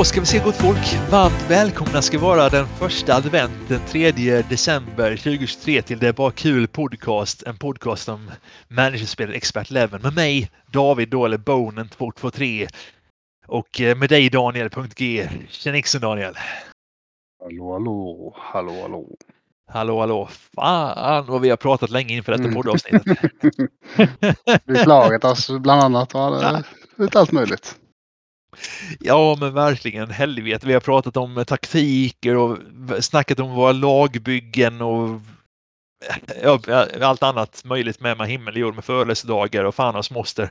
Då ska vi se gott folk. Varmt välkomna ska vara den första advent den 3 december 2023 till Det är bara kul podcast. En podcast om managerspelet Expert Eleven med mig David då eller Bonen 223 och eh, med dig Daniel.g. Tjenixen Daniel! Hallå, hallå, hallå, hallå. Hallå, hallå! Fan vad vi har pratat länge inför detta Mm. poddavsnittet. Beklagat oss bland annat. Lite allt möjligt. Ja, men verkligen. Helvete. Vi har pratat om eh, taktiker och snackat om våra lagbyggen och ja, allt annat möjligt med, himmel och jord med födelsedagar och fan och moster.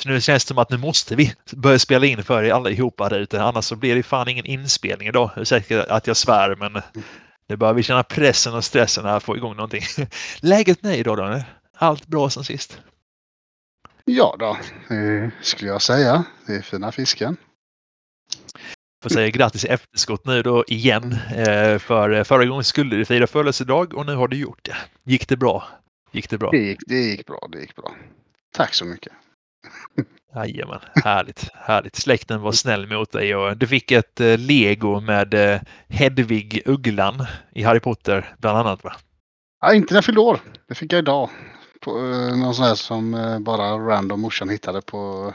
Så nu känns det som att nu måste vi börja spela in för er allihopa där ute. Annars så blir det fan ingen inspelning idag. Ursäkta att jag svär, men nu börjar vi känna pressen och stressen här att få igång någonting. Läget med dig idag då? Allt bra som sist? Ja då, eh, skulle jag säga. Det är fina fisken. får säga grattis i efterskott nu då igen. Eh, för förra gången skulle du fira födelsedag och nu har du gjort det. Gick det bra? Gick det bra? Det gick, det gick bra, det gick bra. Tack så mycket. Jajamän, härligt, härligt. Släkten var snäll mot dig och du fick ett eh, lego med eh, Hedvig Ugglan i Harry Potter bland annat va? Ja, inte när jag fyllde år. Det fick jag idag. På, eh, någon sån här som eh, bara random morsan hittade på.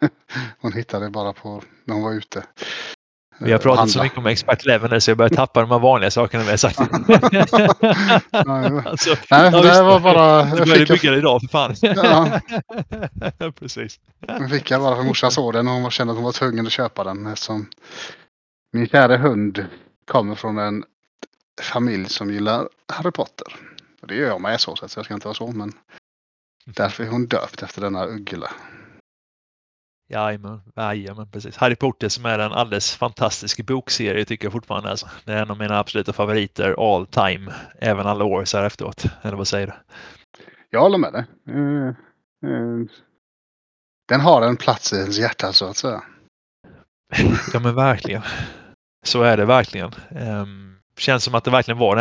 hon hittade bara på när hon var ute. Vi har pratat och så handla. mycket om Expert Eleven nu så jag börjar tappa de här vanliga sakerna vi har sagt. Alltså, Nej, ja, det var bara... Du började fick, bygga det idag för fan. Ja. Precis. Den fick jag bara för morsan såg den och hon kände att hon var tvungen att köpa den eftersom min kära hund kommer från en familj som gillar Harry Potter. Och det gör jag med så, så jag ska inte vara så, men därför är hon döpt efter denna uggla. Jajamän, jajamän, precis. Harry Potter som är en alldeles fantastisk bokserie tycker jag fortfarande. Alltså. Det är en av mina absoluta favoriter all time. Även alla år så här efteråt. Eller vad säger du? Jag håller med dig. Eh, eh, Den har en plats i ens hjärta så att säga. Ja men verkligen. Så är det verkligen. Um, känns som att det verkligen var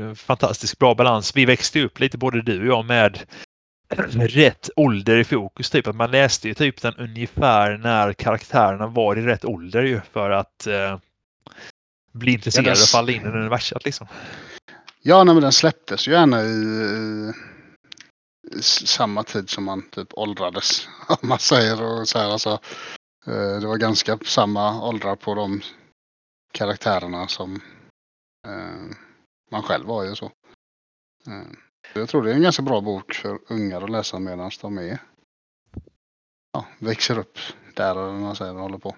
eh, fantastiskt bra balans. Vi växte upp lite både du och jag med rätt ålder i fokus. Typ att man läste ju typ den ungefär när karaktärerna var i rätt ålder ju för att eh, bli intresserad Ja, och falla in i universum liksom. Ja, nej, men den släpptes ju gärna i, i, i samma tid som man typ åldrades. Om man säger och så här alltså. eh, Det var ganska samma åldrar på de karaktärerna som eh, man själv var ju så. Eh, Jag tror det är en ganska bra bok för ungar att läsa medan de är ja, växer upp där eller vad man säger håller på.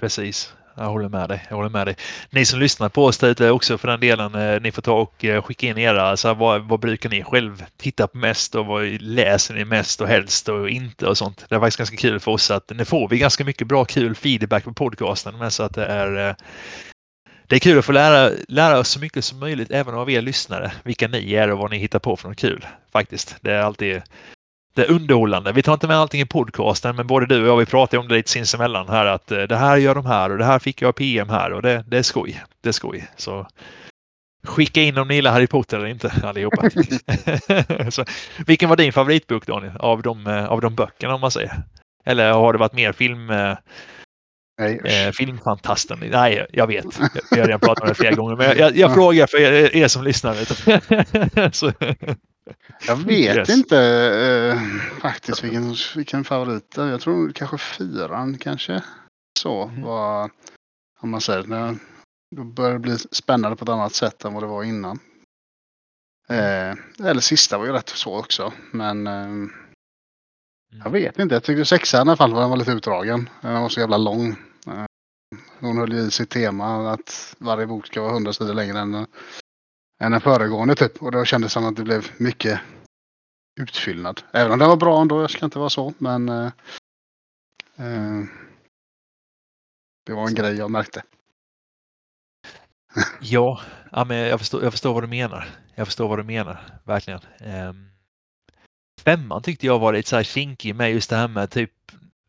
Precis. Jag håller med dig. Jag håller med dig. Ni som lyssnar på oss där ute också för den delen, eh, ni får ta och eh, skicka in era, Alltså, vad, vad brukar ni själv titta på mest och vad läser ni mest och helst och inte och sånt. Det är faktiskt ganska kul för oss att nu får vi ganska mycket bra kul feedback på podcasten men så att det är eh, det är kul att få lära, lära oss så mycket som möjligt även av er lyssnare, vilka ni är och vad ni hittar på för något kul. Faktiskt. Det är alltid det är underhållande. Vi tar inte med allting i podcasten, men både du och jag vi pratar om det lite sinsemellan här att eh, det här gör de här och det här fick jag PM här och det, det är skoj. Det är skoj. Så skicka in om ni gillar Harry Potter eller inte allihopa. så, vilken var din favoritbok Daniel? Av de, eh, av de böckerna om man säger? Eller har det varit mer film, eh, Nej, eh, filmfantasten? Nej, jag vet. Jag- Vi har redan pratat om det flera gånger, men jag, jag, jag frågar för er, er som lyssnar. Jag vet Yes. inte eh, faktiskt vilken, vilken favorit det. Jag tror kanske fyran kanske. Så Mhm. var, om man säger, när, då börjar det bli spännande på ett annat sätt än vad det var innan. Eh, eller sista var ju rätt så också. Men eh, jag vet inte. Jag tyckte sexan i alla fall var lite utdragen. Den var så jävla lång. Hon höll ju i sitt tema att varje bok ska vara hundra sidor längre än, än den föregående typ. Och då kändes det som att det blev mycket utfyllnad. Även om den var bra ändå, jag ska inte vara så. Men eh, eh, det var en grej jag märkte. Ja, ja men jag, förstår, jag förstår vad du menar. Jag förstår vad du menar, verkligen. Um, femman tyckte jag var lite så här kinkig med just det här med typ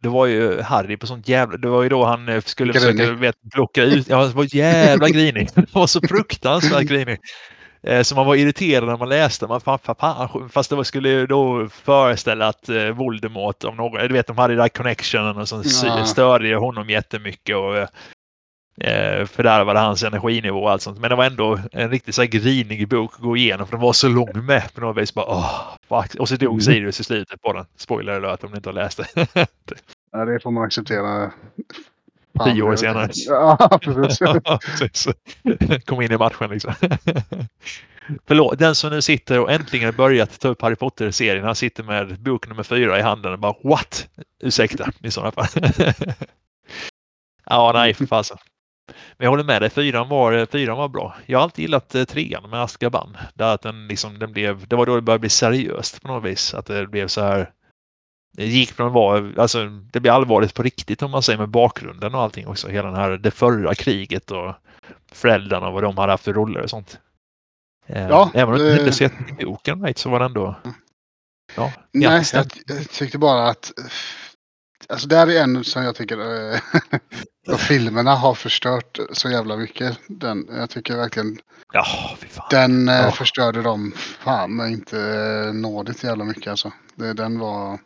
det var ju Harry på sånt jävla... Det var ju då han eh, skulle Grinig. försöka vet, plocka ut... Ja, han var jävla grinig. Han var så fruktansvärt grinig. Eh, så man var irriterad när man läste. Man, fan, fan, fan. Fast det skulle då föreställa att eh, Voldemort, om någon, du vet de hade den där connectionen och så Ja. störde honom jättemycket. Och, eh, fördärvade hans energinivå och allt sånt. Men det var ändå en riktigt så här grinig bok att gå igenom för den var så lång med på något vis. Bara, åh, fuck. Och så dog Mm. Sirius i slutet på den. Spoiler alert om ni inte har läst det. Ja, det får man acceptera. Tio år senare. Ja, precis. Ja, precis. Kom in i matchen liksom. Förlåt, den som nu sitter och äntligen börjat ta upp Harry Potter-serien, han sitter med bok nummer fyra i handen och bara what? Ursäkta i sådana fall. ja, nej för fasen. Men jag håller med dig, fyran var, fyran var bra. Jag har alltid gillat eh, trean med Azkaban. Där att den liksom, den blev, det var då det började bli seriöst på något vis. Att det blev så här det gick från att vara, alltså det blir allvarligt på riktigt om man säger med bakgrunden och allting också. Hela den här, det förra kriget och föräldrarna och vad de hade haft för roller och sånt. Eh, Ja, Även om det det- inte sett i boken right, så var det ändå... Ja, Nej, jag, jag tyckte bara att... Alltså det här är en som jag tycker... eh, och filmerna har förstört så jävla mycket. Den, jag tycker verkligen fan. den eh, Ja. förstörde dem fan men inte eh, nådigt jävla mycket alltså. Det, den var...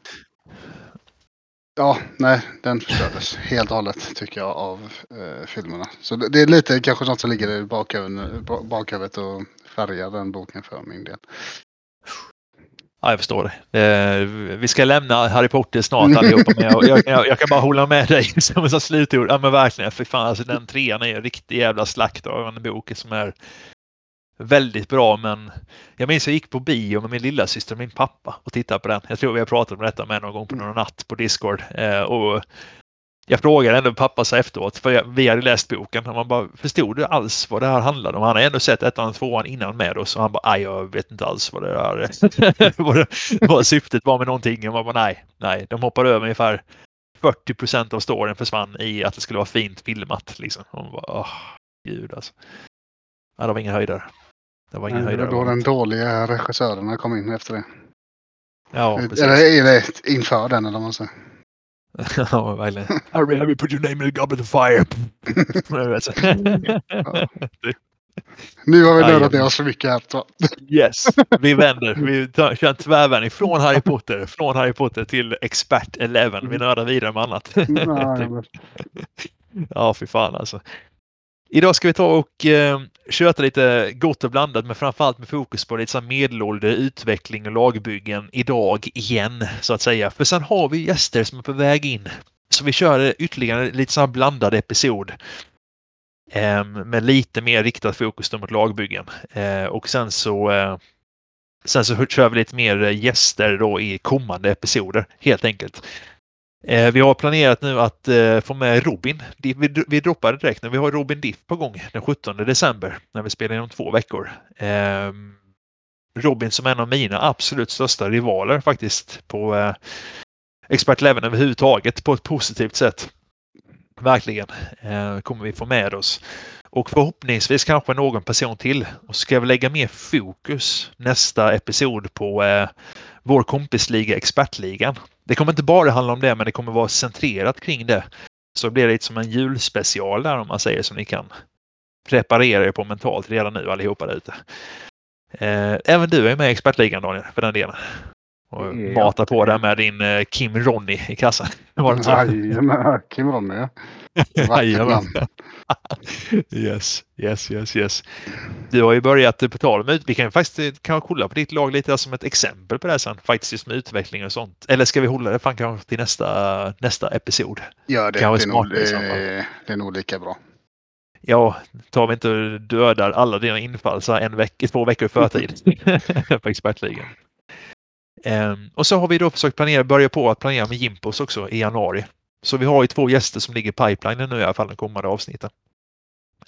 Ja, nej, den förstördes helt och hållet tycker jag av eh, filmerna. Så det, det är lite kanske något som ligger i bakhuvudet, ba- bakhuvudet och färgar den boken för min del. Ja, jag förstår det. Eh, vi ska lämna Harry Potter snart allihopa. Men jag, jag, jag, jag kan bara hålla med dig som ett slutord. Ja men verkligen, för fan alltså den trean är en riktig jävla slakt av en bok som är väldigt bra men jag minns jag gick på bio med min lilla syster och min pappa och tittade på den. Jag tror vi har pratat om detta med någon gång på någon natt på Discord. Eh, och jag frågade ändå pappa så efteråt, för jag, vi hade läst boken och man bara förstod du alls vad det här handlade om? Han har ändå sett ettan och tvåan innan med oss och han bara, aj jag vet inte alls vad det där vad, det, vad syftet var med någonting. Och man bara, nej, nej, de hoppade över ungefär 40 procent av storyn försvann i att det skulle vara fint filmat. Liksom. Och man bara, åh, gud alltså. Ja, det var ingen höjdare. Det var ingen Det var då den dåliga regissörerna kom in efter det. Ja, precis. Eller inför den eller vad man säger. ja, verkligen. Harry, Harry, put your name in the goblet of fire. Nu har vi Aj, nördat ner oss för mycket här. Yes, vi vänder. Vi tar, kör en tvärvändning från Harry Potter, från Harry Potter till Expert 11. Vi nördar vidare med annat. Nej, men- ja, fy fan alltså. Idag ska vi ta och eh, köta lite gott och blandat, men framförallt med fokus på lite medelålder, utveckling och lagbyggen idag igen, så att säga. För sen har vi gäster som är på väg in. Så vi kör ytterligare lite så här blandad episod. Eh, med lite mer riktat fokus mot lagbyggen. Eh, och sen så eh, Sen så kör vi lite mer gäster då i kommande episoder helt enkelt. Eh, vi har planerat nu att eh, få med Robin. Vi, vi, vi droppar direkt när Vi har Robin Diff på gång den 17 december när vi spelar in om två veckor. Eh, Robin som är en av mina absolut största rivaler faktiskt på eh, Expert Eleven överhuvudtaget på ett positivt sätt. Verkligen eh, kommer vi få med oss. Och förhoppningsvis kanske någon person till. Och så ska vi lägga mer fokus nästa episod på eh, vår kompisliga Expertligan. Det kommer inte bara handla om det, men det kommer vara centrerat kring det. Så blir det lite som en julspecial där om man säger som ni kan preparera er på mentalt redan nu allihopa där ute. Eh, även du är med i Expertligan Daniel, för den delen. Och Ja. matar på där med din eh, Kim Ronny i kassan. Var det inte så? Jajamän, Kim Ronny ja. Jajamän. yes, yes, yes, yes. Du har ju börjat, eh, på tal om vi kan ju faktiskt eh, kan kolla på ditt lag lite som ett exempel på det här sen, faktiskt just med utveckling och sånt. Eller ska vi hålla det fan kanske till nästa, nästa episod? Ja, det, det, Kanske är nog, det, det är nog lika bra. Ja, tar vi inte dödar alla dina infall så här en veck, två veckor i förtid på expertligan. Ehm, och så har vi då försökt planera, börja på att planera med Jimpos också i januari. Så vi har ju två gäster som ligger i pipelinen nu i alla fall de kommande avsnitten.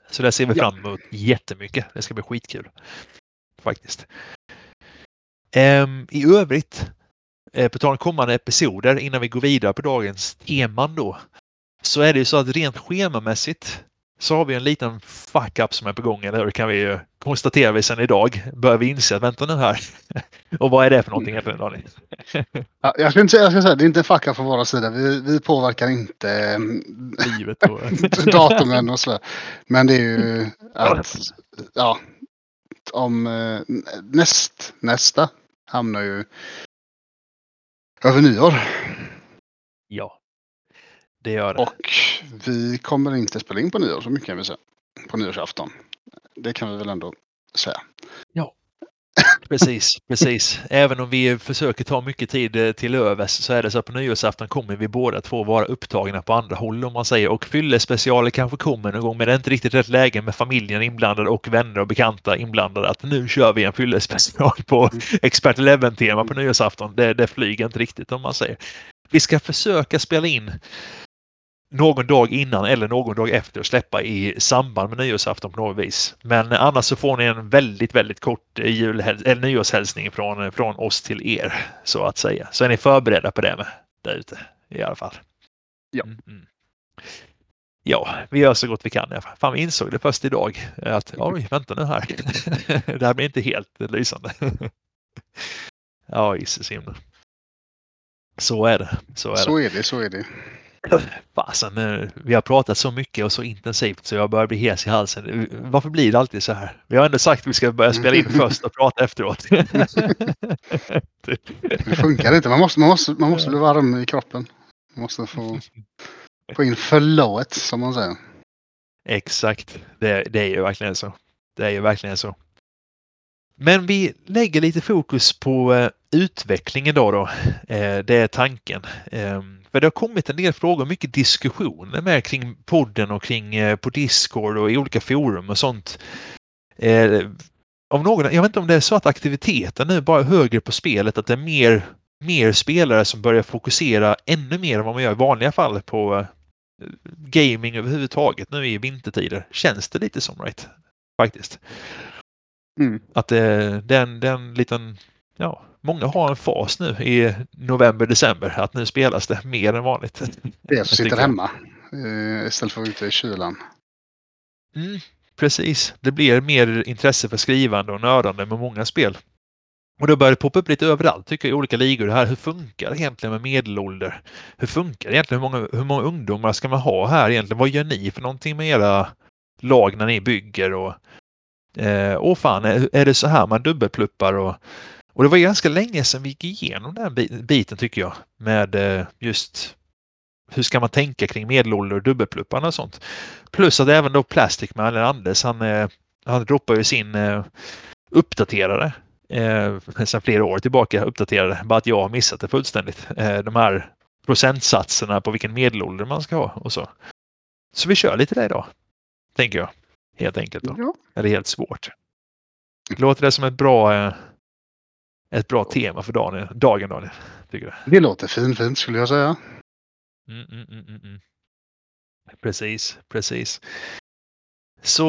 Så det ser vi fram emot jättemycket. Det ska bli skitkul. Faktiskt. Ehm, I övrigt, eh, på tal om kommande episoder innan vi går vidare på dagens teman då. Så är det ju så att rent schemamässigt så har vi en liten fuck-up som är på gång, eller hur? kan vi ju konstatera vi sedan idag. Börjar vi inse att vänta nu här. Och vad är det för någonting egentligen Daniel? Ja, jag ska inte säga, jag ska säga det är inte en fucka från våra sida. Vi, vi påverkar inte mm, Livet och... datumen och sådär. Men det är ju att ja, om eh, näst, nästa hamnar ju över nyår. Ja. Det gör det. Och vi kommer inte spela in på nyår så mycket kan vi säga. På nyårsafton. Det kan vi väl ändå säga. Precis, precis. Även om vi försöker ta mycket tid eh, till övers så är det så att på nyårsafton kommer vi båda två vara upptagna på andra håll om man säger. Och fyllespecialer kanske kommer någon gång men det är inte riktigt rätt läge med familjen inblandad och vänner och bekanta inblandade att nu kör vi en fyllespecial på Expert Eleven-tema på nyårsafton. Det, det flyger inte riktigt om man säger. Vi ska försöka spela in någon dag innan eller någon dag efter släppa i samband med nyårsafton på något vis. Men annars så får ni en väldigt, väldigt kort julhäl- eller nyårshälsning från, från oss till er så att säga. Så är ni förberedda på det med där ute i alla fall. Ja. Mm, mm. Ja, vi gör så gott vi kan. Fan, vi insåg det först idag att oj, vänta nu här. det här blir inte helt lysande. ja, gisses himlen. Så är det. Så är det. Så är det, så är det. Fasen, vi har pratat så mycket och så intensivt så jag börjar bli hes i halsen. Varför blir det alltid så här? Vi har ändå sagt att vi ska börja spela in först och prata efteråt. Det funkar inte. Man måste, man måste, man måste bli varm i kroppen. Man måste få, få in flowet som man säger. Exakt, det, det är ju verkligen så. Det är ju verkligen så. Men vi lägger lite fokus på eh, utveckling idag då. Eh, det är tanken. Eh, för det har kommit en del frågor, mycket diskussioner med kring podden och kring eh, på Discord och i olika forum och sånt. Eh, av någon, jag vet inte om det är så att aktiviteten nu bara är högre på spelet, att det är mer, mer spelare som börjar fokusera ännu mer än vad man gör i vanliga fall på eh, gaming överhuvudtaget nu i vintertider. Känns det lite som right? Faktiskt. Mm. Att det, det, är en, det är en liten, ja, många har en fas nu i november, december att nu spelas det mer än vanligt. Det som sitter hemma eh, istället för ute i kylan. Mm, precis, det blir mer intresse för skrivande och nördande med många spel. Och det börjar poppa upp lite överallt tycker jag i olika ligor det här. Hur funkar det egentligen med medelålder? Hur funkar det egentligen? Hur många, hur många ungdomar ska man ha här egentligen? Vad gör ni för någonting med era lag när ni bygger? Och, eh, åh fan, är, är det så här man dubbelpluppar? Och, och det var ganska länge sedan vi gick igenom den bi- biten tycker jag. Med eh, just hur ska man tänka kring medelålder och dubbelplupparna och sånt. Plus att även då Plastic Man, eller Anders, han, eh, han droppar ju sin eh, uppdaterare eh, sedan flera år tillbaka. Uppdaterade, bara att jag har missat det fullständigt. Eh, de här procentsatserna på vilken medelålder man ska ha och så. Så vi kör lite det idag. Tänker jag. Helt enkelt då. Ja. Eller helt svårt. Låter det som ett bra, eh, ett bra tema för dagen, dagen Daniel? Tycker du? Det låter fint, fint skulle jag säga. Mm, mm, mm, mm, mm. Precis, precis. Så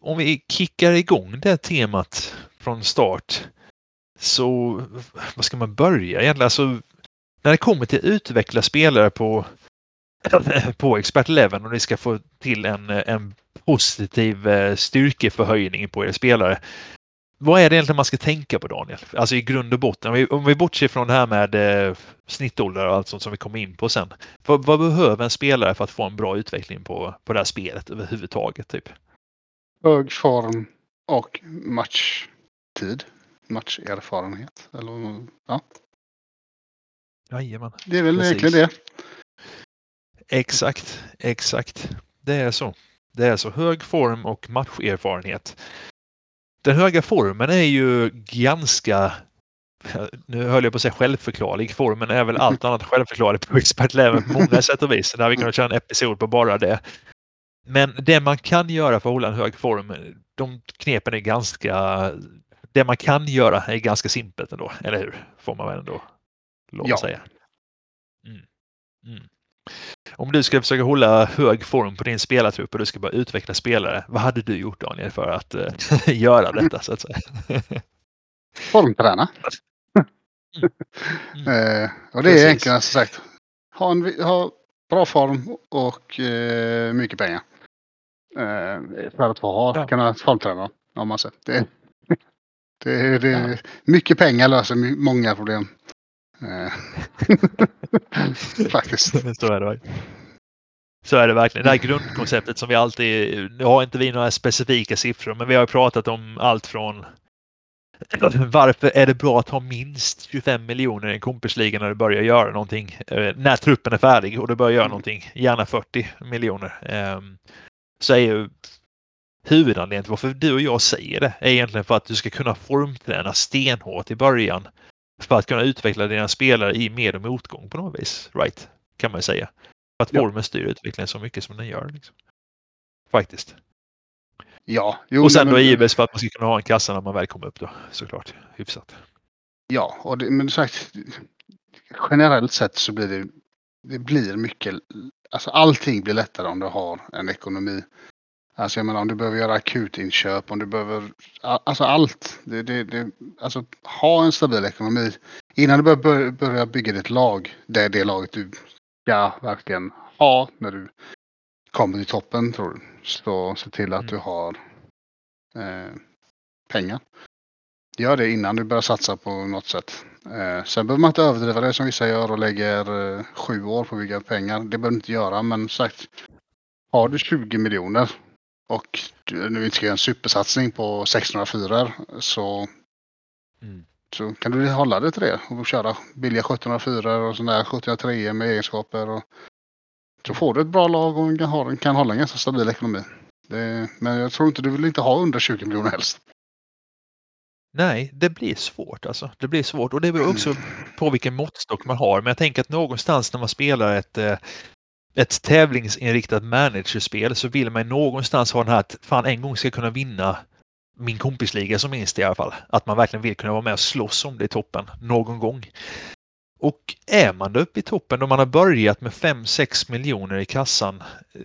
om vi kickar igång det temat från start. Så vad ska man börja egentligen? Alltså, när det kommer till att utveckla spelare på, på Expert Eleven och ni ska få till en, en positiv eh, styrkeförhöjning på er spelare. Vad är det egentligen man ska tänka på Daniel? Alltså i grund och botten. Om vi, om vi bortser från det här med eh, snittålder och allt sånt som vi kommer in på sen. Vad, vad behöver en spelare för att få en bra utveckling på, på det här spelet överhuvudtaget? Typ? Hög form och matchtid. Matcherfarenhet. Eller, ja. Jajamän. Det är väl Precis. egentligen det. Exakt, exakt. Det är så. Det är så. Hög form och matcherfarenhet. Den höga formen är ju ganska nu höll jag på att säga självförklarlig. Formen är väl allt annat självförklarlig på Expert Level på många sätt och vis. Där vi kan köra en episod på bara det. Men det man kan göra för att hålla en hög form, de knepen är ganska... Det man kan göra är ganska simpelt ändå, eller hur? Får man väl ändå lov att Ja. säga. Mm. Mm. Om du skulle försöka hålla hög form på din spelartrupp och du ska börja utveckla spelare, vad hade du gjort Daniel för att eh, göra detta så att säga? Formträna. Mm. Eh, och det Precis. är som sagt. Ha, en, ha bra form och eh, mycket pengar. Eh, för att få ha, Ja. kunna formträna. Om man säger. Det, det, det, Mycket pengar löser många problem. Eh, Faktiskt. Så är det. väl. Så är det verkligen. Det här grundkonceptet som vi alltid, nu har inte vi några specifika siffror, men vi har pratat om allt från varför är det bra att ha minst 25 miljoner i en kompisliga när du börjar göra någonting? Eh, när truppen är färdig och du börjar göra mm. någonting, gärna 40 miljoner. Ehm, så är ju huvudanledningen till varför du och jag säger det är egentligen för att du ska kunna formträna stenhårt i början för att kunna utveckla dina spelare i med och motgång på något vis. Right? Kan man ju säga. För att formen styr utvecklingen så mycket som den gör. Liksom. Faktiskt. Ja. Jo, och sen men, då givetvis för att man ska kunna ha en kassa när man väl kommer upp då såklart. Hyfsat. Ja, och det, men sagt generellt sett så blir det, det blir mycket, alltså allting blir lättare om du har en ekonomi. Alltså jag menar om du behöver göra akutinköp, om du behöver, alltså allt. Det, det, det, alltså ha en stabil ekonomi. Innan du börjar, börja bygga ditt lag, det är det laget du ska verkligen ha när du kommer till toppen tror du. Så se till att mm. du har eh, pengar. Gör det innan du börjar satsa på något sätt. Eh, sen behöver man inte överdriva det som vissa gör och lägger eh, sju år på att bygga pengar. Det behöver du inte göra men sagt. Har du 20 miljoner och nu inte ska göra en supersatsning på 604 så, mm. så kan du hålla dig till det och köra billiga 1704 och sådana där 1703 med egenskaper. Och, så får du ett bra lag och kan, kan hålla en ganska stabil ekonomi. Det, men jag tror inte du vill inte ha under 20 miljoner helst. Nej, det blir svårt alltså. Det blir svårt och det beror också på vilken måttstock man har. Men jag tänker att någonstans när man spelar ett, eh, ett tävlingsinriktat managerspel så vill man någonstans ha den här att fan en gång ska jag kunna vinna min kompisliga som minst i alla fall. Att man verkligen vill kunna vara med och slåss om det i toppen någon gång. Och är man då uppe i toppen, då man har börjat med 5-6 miljoner i kassan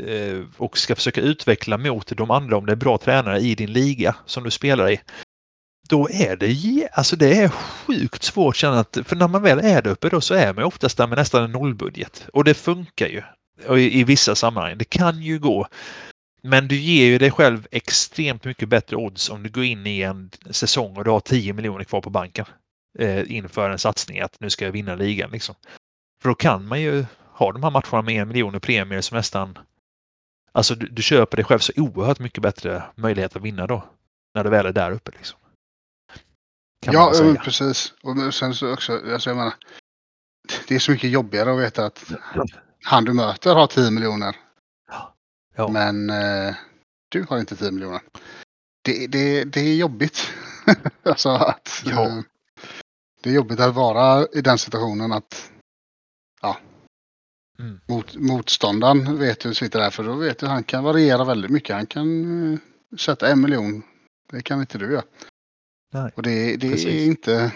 eh, och ska försöka utveckla mot de andra om det är bra tränare i din liga som du spelar i. Då är det, alltså det är sjukt svårt att känna att, för när man väl är där uppe då så är man oftast där med nästan en nollbudget. Och det funkar ju. Och i, i vissa sammanhang. Det kan ju gå. Men du ger ju dig själv extremt mycket bättre odds om du går in i en säsong och du har 10 miljoner kvar på banken eh, inför en satsning att nu ska jag vinna ligan. Liksom. För då kan man ju ha de här matcherna med en miljon i premier som nästan... Alltså du, du köper dig själv så oerhört mycket bättre möjlighet att vinna då. När du väl är där uppe. Liksom. ja, precis. Och sen så också, alltså jag menar, det är så mycket jobbigare att veta att han du möter har 10 miljoner. Ja. Men eh, du har inte 10 miljoner. Det, det, det är jobbigt. alltså att, ja. eh, det är jobbigt att vara i den situationen att ja, mm. mot, motståndaren vet hur du sitter där för då vet du han kan variera väldigt mycket. Han kan uh, sätta en miljon. Det kan inte du göra. Nej, och det, det är inte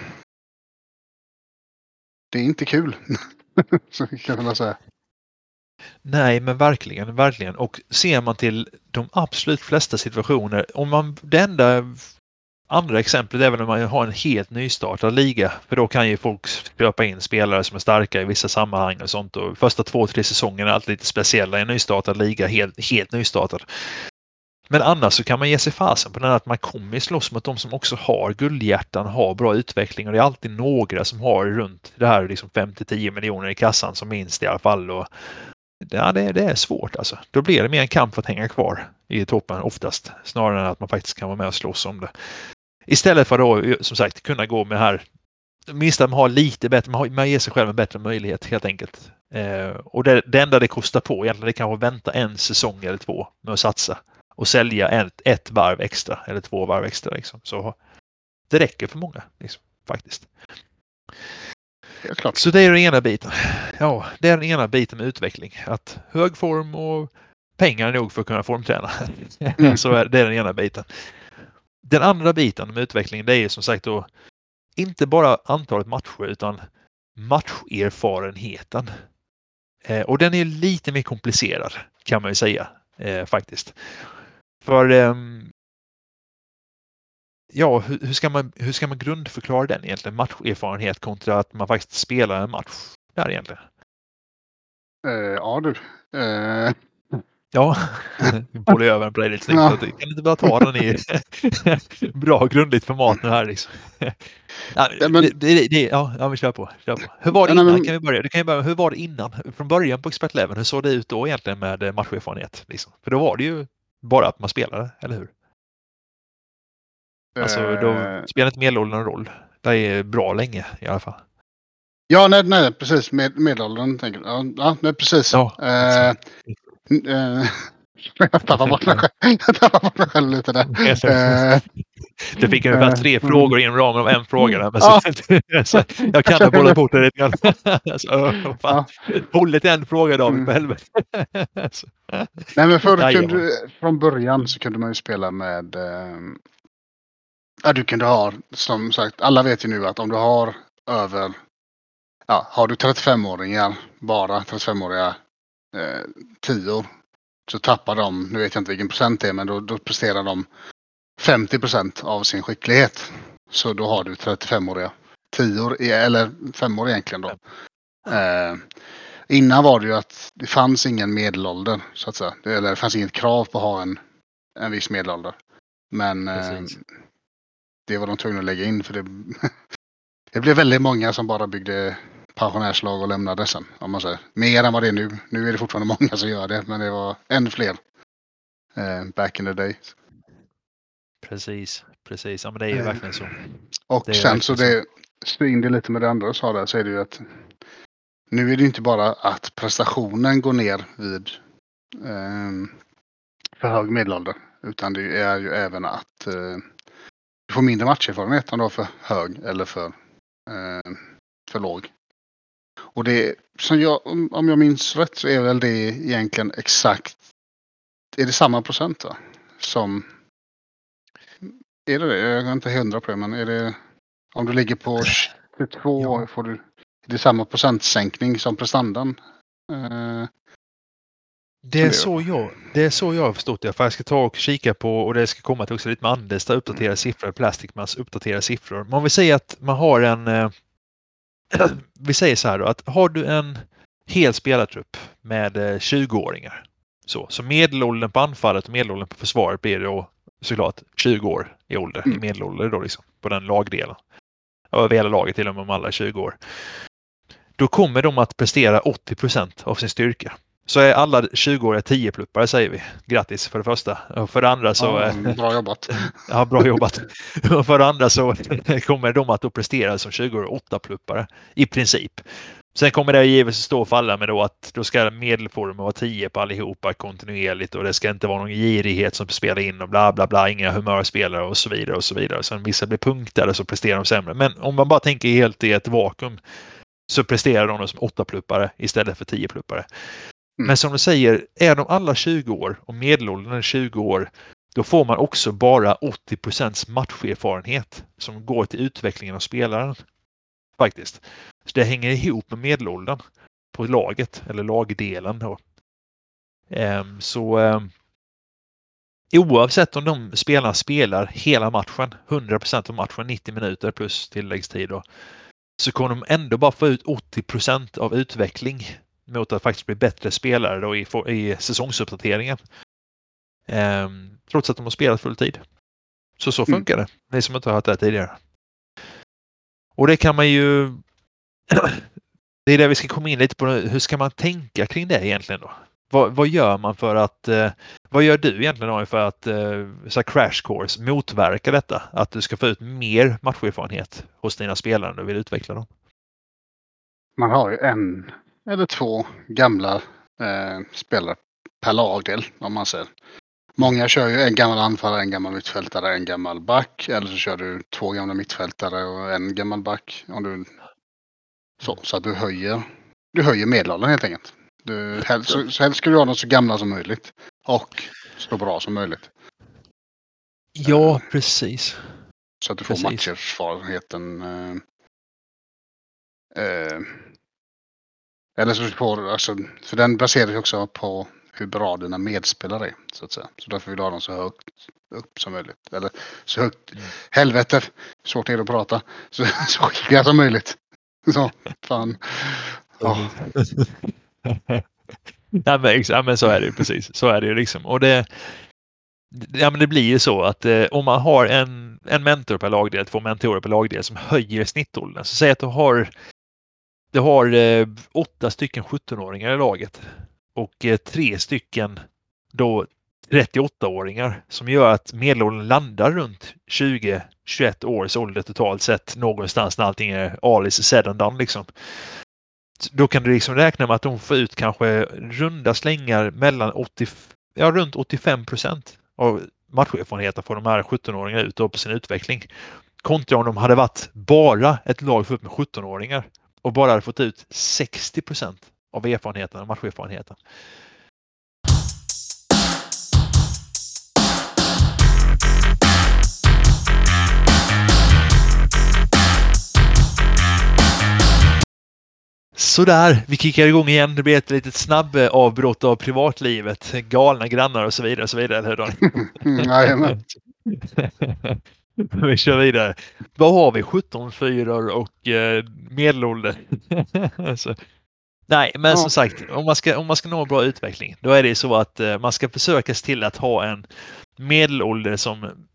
det är inte kul. Så kan man säga. Nej, men verkligen, verkligen. Och ser man till de absolut flesta situationer, om man det enda Andra exemplet är väl när man har en helt nystartad liga. För då kan ju folk köpa in spelare som är starka i vissa sammanhang och sånt. Och första två, tre säsongerna är alltid lite speciella i en nystartad liga, helt, helt nystartad. Men annars så kan man ge sig fasen på den att man kommer slåss mot de som också har guldhjärtan, har bra utveckling och det är alltid några som har runt det här liksom 5-10 miljoner i kassan som minst i alla fall. Och ja, det, det är svårt alltså. Då blir det mer en kamp för att hänga kvar i toppen oftast snarare än att man faktiskt kan vara med och slåss om det. Istället för att som sagt kunna gå med det här minst att man har lite bättre, man, har, man ger sig själv en bättre möjlighet helt enkelt. Eh, och det, det enda det kostar på egentligen det kan vara vänta en säsong eller två med att satsa och sälja ett, ett varv extra eller två varv extra. Liksom. Så det räcker för många liksom, faktiskt. Ja, Så det är den ena biten. Ja, det är den ena biten med utveckling. Att hög form och pengar nog för att kunna formträna. Mm. Så det är den ena biten. Den andra biten med utvecklingen det är som sagt då inte bara antalet matcher utan matcherfarenheten. Eh, och den är lite mer komplicerad kan man ju säga eh, faktiskt. För eh, ja, hur, hur, ska man, hur ska man grundförklara den egentligen? Matcherfarenhet kontra att man faktiskt spelar en match där egentligen. Uh, ja du. Uh, Ja, bollar över på dig lite snyggt. Ja. Kan du inte bara ta den i bra grundligt format nu här liksom? Ja, Ja, men- det, det, det, ja, ja, men kör på. Kör på. Hur var det Ja, innan? men- Kan vi börja? Du kan ju börja. Hur var det innan? Från början på Expert Eleven, hur såg det ut då egentligen med eh, matcherfarenhet? Liksom? För då var det ju bara att man spelade, eller hur? Alltså, då Eh, spelar inte medelåldern roll. Det är bra länge i alla fall. Ja, nej, nej precis. Med, medelåldern tänker jag. Ja, ja nej, precis. Ja, Eh, eh, jag tappade bort mig själv. Lite där. Eh, Du fick ungefär Eh, tre mm. frågor inom ramen av en fråga. Där, men Ja. så, så, jag kan ha bollat bort det lite grann. Åh, fan. Håll till en fråga David, Mm. för helvete. Så, Nej men förr kunde du, från början så kunde man ju spela med Ja du kunde ha som sagt alla vet ju nu att om du har över Ja har du 35-åringar bara 35-åriga eh, tior så tappar de, nu vet jag inte vilken procent det är men då, då presterar de 50 procent av sin skicklighet. Så då har du 35-åriga tior, eller fem år egentligen då. Eh, innan var det ju att det fanns ingen medelålder så att säga. Det- Eller det fanns inget krav på att ha en, en viss medelålder. Men eh. Det var de tvungna att lägga in för det, det blev väldigt många som bara byggde pensionärslag och lämnade sen. Om man säger. Mer än vad det är nu. Nu är det fortfarande många som gör det men det var ännu fler. Eh, back in the day. Precis, precis. Ja, men det är ju Eh, verkligen så. Och Det sen så det, in det lite med det andra du sa där så är det ju att nu är det inte bara att prestationen går ner vid ehm, för hög medelålder. Utan det är ju även att eh, du får mindre matcherfarenhet om du har för hög eller för, eh, för låg. Och det som jag, om jag minns rätt så är väl det egentligen exakt, är det samma procent va? Som, är det det? Jag är inte hundra på det men är det, om du ligger på 22 Ja. får du, är det samma procentsänkning som prestandan? Eh, Det är, så jag, det är så jag har förstått det. För jag ska ta och kika på, och det ska komma till också lite med Anders, där uppdaterade siffror, Plasticmans uppdaterade siffror. Men om vi säger att man har en... Eh, vi säger så här då, att har du en hel spelartrupp med eh, 20-åringar. Så, så medelåldern på anfallet och medelåldern på försvaret blir då såklart 20 år i ålder, i Mm. medelålder då liksom, på den lagdelen. Över hela laget till och med om alla är 20 år. Då kommer de att prestera 80 procent av sin styrka. Så är alla 20-åriga 10-pluppare säger vi. Grattis för det första. Och för det andra så... ja, eh, bra jobbat. Ja, bra jobbat. Och för det andra så kommer de att prestera som 20-åriga 8-pluppare i princip. Sen kommer det givetvis stå och falla med då att då ska medelformen vara 10 på allihopa kontinuerligt och det ska inte vara någon girighet som spelar in och bla bla bla, inga humörspelare och så vidare och så vidare. Sen vissa blir punktade så presterar de sämre. Men om man bara tänker helt i ett vakuum så presterar de som 8-pluppare istället för 10-pluppare. Mm. Men som du säger, är de alla 20 år och medelåldern är 20 år då får man också bara 80 procents matcherfarenhet som går till utvecklingen av spelaren. Faktiskt. Så det hänger ihop med medelåldern på laget, eller lagdelen. Då. Um, så um, oavsett om de spelarna spelar hela matchen, 100 procent av matchen, 90 minuter plus tilläggstid, då, så kommer de ändå bara få ut 80 procent av utveckling mot att faktiskt bli bättre spelare då i, i säsongsuppdateringen. Ehm, trots att de har spelat full tid. Så så Mm. funkar det. Ni som inte har hört det här tidigare. Och det kan man ju... det är det vi ska komma in lite på. Hur ska man tänka kring det egentligen då? Vad, vad gör man för att... Eh, vad gör du egentligen för att eh, så crash course motverka detta? Att du ska få ut mer matcherfarenhet hos dina spelare när du vill utveckla dem? Man har ju en eller två gamla eh, spelare per lagdel om man säger. Många kör ju en gammal anfallare, en gammal mittfältare, en gammal back. Eller så kör du två gamla mittfältare och en gammal back. Om du, så, så att du höjer, du höjer medelåldern helt enkelt. Du, helst, så, så helst ska du ha dem så gamla som möjligt. Och så bra som möjligt. Ja, precis. Så att du får Precis. Eh, eh, eller så du, alltså, för den baseras också på hur bra dina medspelare är. Så att säga. Så därför vill du ha dem så högt upp som möjligt. Eller så högt, Mm. helvete, svårt är det att prata. Så, så skickliga som möjligt. Så, fan. Ja. Nej, men, ja, men så är det ju precis. Så är det ju liksom. Och det, ja, men det blir ju så att eh, om man har en, en mentor per lagdel, två mentorer per lagdel som höjer snittåldern. Så säg att du har, det har eh, åtta stycken 17-åringar i laget och eh, tre stycken då 38-åringar som gör att medelåldern landar runt 20-21 års ålder totalt sett någonstans när allting är alis said and done liksom. Då kan du liksom räkna med att de får ut kanske runda slängar mellan 80, ja, runt 85 procent av matcherfarenheten får de här 17-åringarna ut på sin utveckling. Kontra om de hade varit bara ett lag fullt med 17-åringar och bara hade fått ut 60 procent av erfarenheten, matcherfarenheten. Sådär, vi kickar igång igen. Det blir ett litet snabb avbrott av privatlivet. Galna grannar och så vidare. Och så vidare eller hur Daniel? Jajamän. vi kör vidare. Vad har vi? 17 fyror och eh, medelålder. alltså. Nej, men ja. som sagt, om man, ska, om man ska nå bra utveckling, då är det så att eh, man ska försöka se till att ha en medelålder som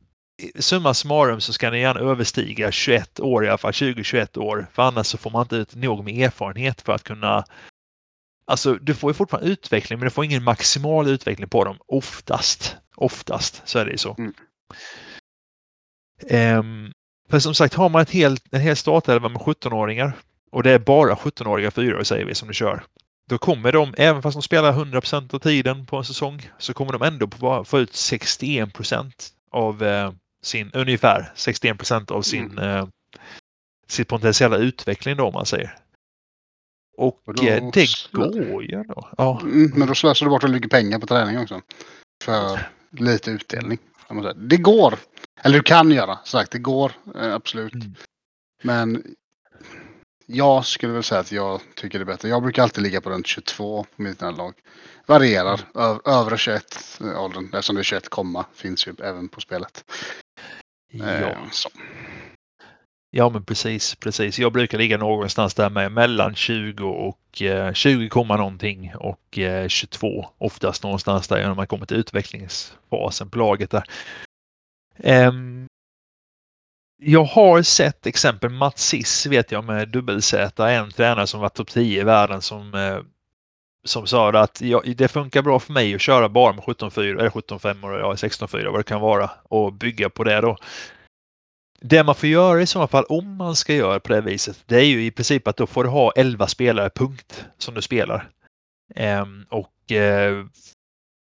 summa summarum så ska ni gärna överstiga 21 år i alla fall, 20-21 år. För annars så får man inte ut nog med erfarenhet för att kunna Alltså du får ju fortfarande utveckling men du får ingen maximal utveckling på dem oftast. Oftast så är det ju så. Mm. Um, för som sagt har man ett helt, en hel startelva med 17-åringar och det är bara 17-åriga fyror säger vi som du kör. Då kommer de, även fast de spelar 100% av tiden på en säsong, så kommer de ändå få ut 61% av eh, sin, ungefär 61 procent av sin, mm. eh, sin potentiella utveckling då om man säger. Och, och då, eh, det går ju ändå. Ja. Mm, men då slösar du bort väldigt mycket pengar på träning också. För lite utdelning. Det går. Eller du kan göra, sagt. Det går eh, absolut. Mm. Men jag skulle väl säga att jag tycker det är bättre. Jag brukar alltid ligga på runt 22 på mitt lag. Varierar. Mm. Övre 21 åldern, eftersom det är 21, finns ju även på spelet. Ja. Eh, ja men precis, precis. Jag brukar ligga någonstans där med mellan 20 och eh, 20, någonting och eh, 22 oftast någonstans där när man kommer till utvecklingsfasen på laget där. Um, jag har sett exempel Mats Siss vet jag med dubbel-Z, en tränare som var topp 10 i världen som eh, som sa att ja, det funkar bra för mig att köra bara med 17-4 eller 17.5 och ja, 16.4 vad det kan vara och bygga på det då. Det man får göra i så fall om man ska göra på det viset, det är ju i princip att då får du ha 11 spelare punkt som du spelar. Ehm, och eh,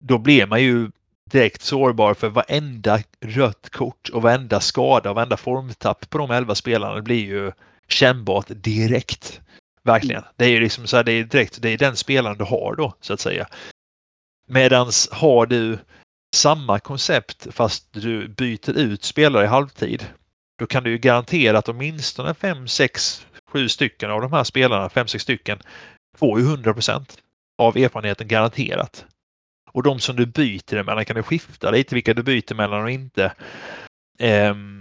då blir man ju direkt sårbar för varenda rött kort och varenda skada och varenda formtapp på de 11 spelarna det blir ju kännbart direkt. Verkligen. Det är ju liksom så här, det är direkt, det är den spelaren du har då så att säga. Medans har du samma koncept fast du byter ut spelare i halvtid. Då kan du ju garantera att åtminstone 5, 6, 7 stycken av de här spelarna, 5, 6 stycken, får ju 100% av erfarenheten garanterat. Och de som du byter emellan kan du skifta lite vilka du byter mellan och inte. Um,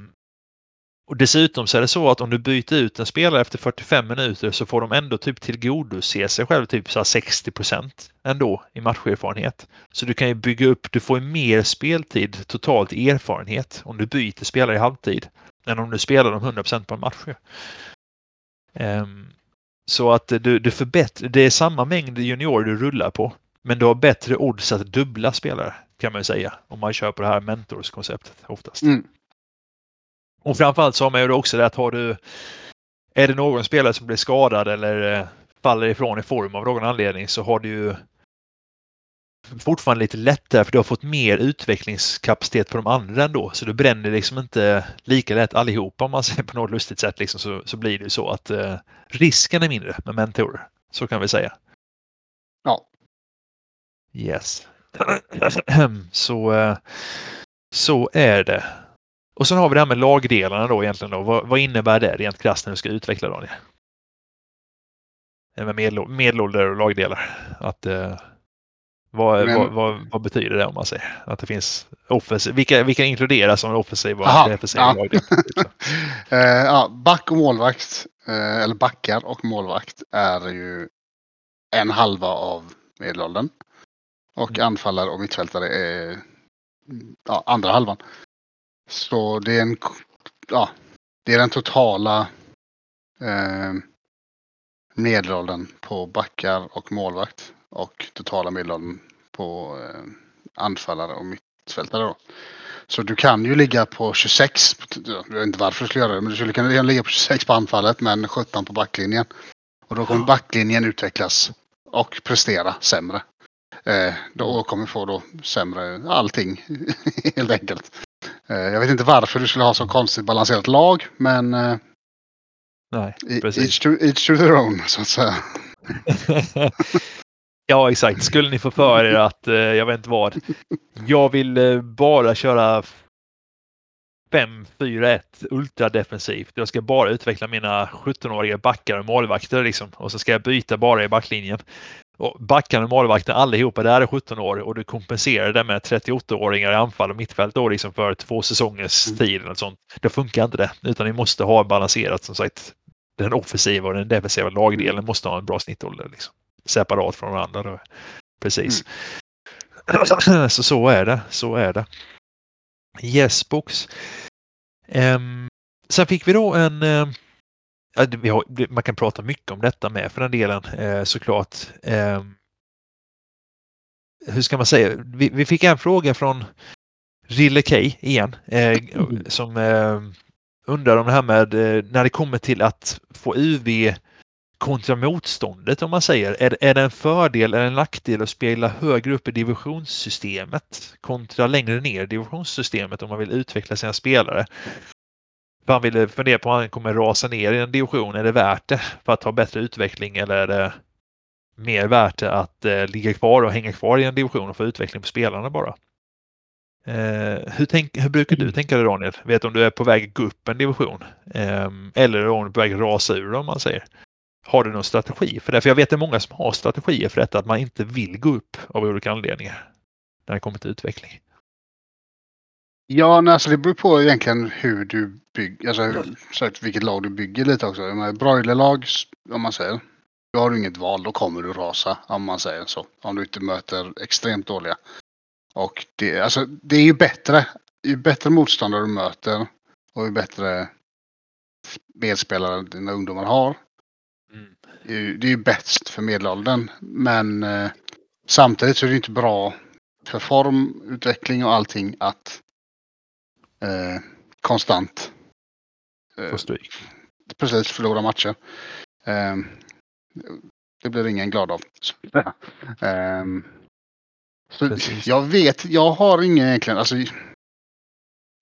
och dessutom så är det så att om du byter ut en spelare efter 45 minuter så får de ändå typ tillgodose sig själv typ så 60 procent ändå i matcherfarenhet. Så du kan ju bygga upp, du får ju mer speltid totalt erfarenhet om du byter spelare i halvtid än om du spelar dem 100 procent på en match. Um, så att du, du förbättrar, det är samma mängd juniorer du rullar på men du har bättre odds att dubbla spelare kan man säga om man kör på det här mentorskonceptet oftast. Mm. Och framförallt så har man ju också det att har du är det någon spelare som blir skadad eller eh, faller ifrån i form av någon anledning så har du ju fortfarande lite lättare för du har fått mer utvecklingskapacitet på de andra ändå. Så du bränner liksom inte lika lätt allihopa om man säger på något lustigt sätt. Liksom, så, så blir det så att eh, risken är mindre med mentorer. Så kan vi säga. Ja. Yes. så, eh, så är det. Och sen har vi det här med lagdelarna då egentligen. Då. Vad, vad innebär det rent krasst när du ska utveckla Daniel? Med medelålder och lagdelar. Att, eh, vad, Men... vad, vad, vad, betyder det om man säger? Att det finns offensiv, vilka, vilka inkluderas som offensiva och defensiva ja. lagdelar? Typ eh, ja, back och målvakt, eh, eller backar och målvakt är ju en halva av medelåldern. Och Mm. anfallare och mittfältare är ja, andra halvan. Så det är en ja, det är den totala eh, medelåldern på backar och målvakt. Och totala medelåldern på eh, anfallare och mittfältare. Då. Så du kan ju ligga på 26. Jag vet inte varför du skulle göra det, men du skulle kunna ligga på 26 på anfallet men 17 på backlinjen. Och då kommer backlinjen utvecklas och prestera sämre. Eh, då kommer få då sämre allting helt enkelt. Eh, jag vet inte varför du skulle ha så konstigt balanserat lag, men eh, Nej, precis. each to, each to their own så att säga. ja, exakt. Skulle ni få för er att, eh, jag vet inte vad, jag vill bara köra 5-4-1 ultradefensivt. Jag ska bara utveckla mina 17-åriga backar och målvakter liksom. Och så ska jag byta bara i backlinjen. Och backarna och målvakten allihopa där är 17 år och du kompenserar det med 38-åringar i anfall och mittfält då liksom för två säsongers Mm. tid eller sånt. Då funkar inte det. Utan ni måste ha balanserat som sagt. Den offensiva och den defensiva lagdelen måste ha en bra snittålder. Liksom. Separat från varandra. Då. Precis. Så så är det. Så är det. Yes box. Ehm, sen fick vi då en vi har, man kan prata mycket om detta med för den delen eh, såklart. Ehm, hur ska man säga? Vi, vi fick en fråga från Rille K igen eh, som eh, undrar om det här med eh, när det kommer till att få UV kontra motståndet om man säger. Är, är det en fördel eller en nackdel att spela högre upp i divisionssystemet kontra längre ner i divisionssystemet om man vill utveckla sina spelare? För han ville fundera på om han kommer rasa ner i en division. Är det värt det för att ha bättre utveckling eller är det mer värt det att eh, ligga kvar och hänga kvar i en division och få utveckling på spelarna bara? Eh, hur, tänk, hur brukar du tänka dig Daniel? Vet om du är på väg att gå upp en division? Eh, eller om du är på väg att rasa ur om man säger. Har du någon strategi för det? För jag vet att det är många som har strategier för detta, att man inte vill gå upp av olika anledningar. När det kommer till utveckling. Ja, nej, alltså det beror på egentligen hur du bygger, alltså hur, vilket lag du bygger lite också. Broilerlag, om man säger, då har du inget val, då kommer du rasa om man säger så. Om du inte möter extremt dåliga. Och det, alltså, det är ju bättre, ju bättre motståndare du möter och ju bättre medspelare dina ungdomar har. Mm. Det är ju- det är ju bäst för medelåldern. Men eh, samtidigt så är det inte bra för formutveckling och allting att eh, konstant eh, Får stryk. precis förlora matcher. Eh, det blir ingen glad av. Eh, så Precis. jag vet, jag har ingen egentligen, alltså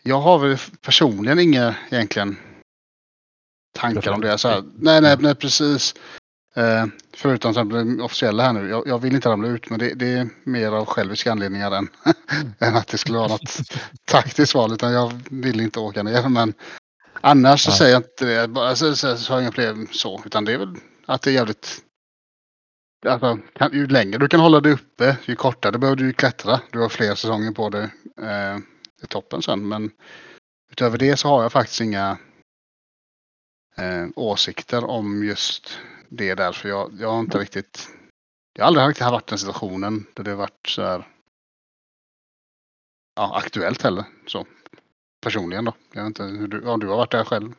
jag har väl personligen inga egentligen tankar om det. Så här, nej, nej, nej, precis. Eh, förutom det officiella här nu. Jag, jag vill inte ramla ut men det, det är mer av själviska anledningar än, än att det skulle vara något taktiskt val. Utan jag vill inte åka ner. Men annars så Nej. säger jag inte det. Bara, så, så, så har jag inga problem så. Utan det är väl att det är jävligt Alltså, kan, ju längre du kan hålla dig uppe, ju kortare behöver du klättra. Du har fler säsonger på dig eh, i toppen sen. Men utöver det så har jag faktiskt inga eh, åsikter om just det där. För jag, jag har inte riktigt... Jag har aldrig riktigt varit i den situationen där det har varit så här... Ja, aktuellt heller. Så. Personligen då. Jag vet inte hur du, ja, du har varit där själv.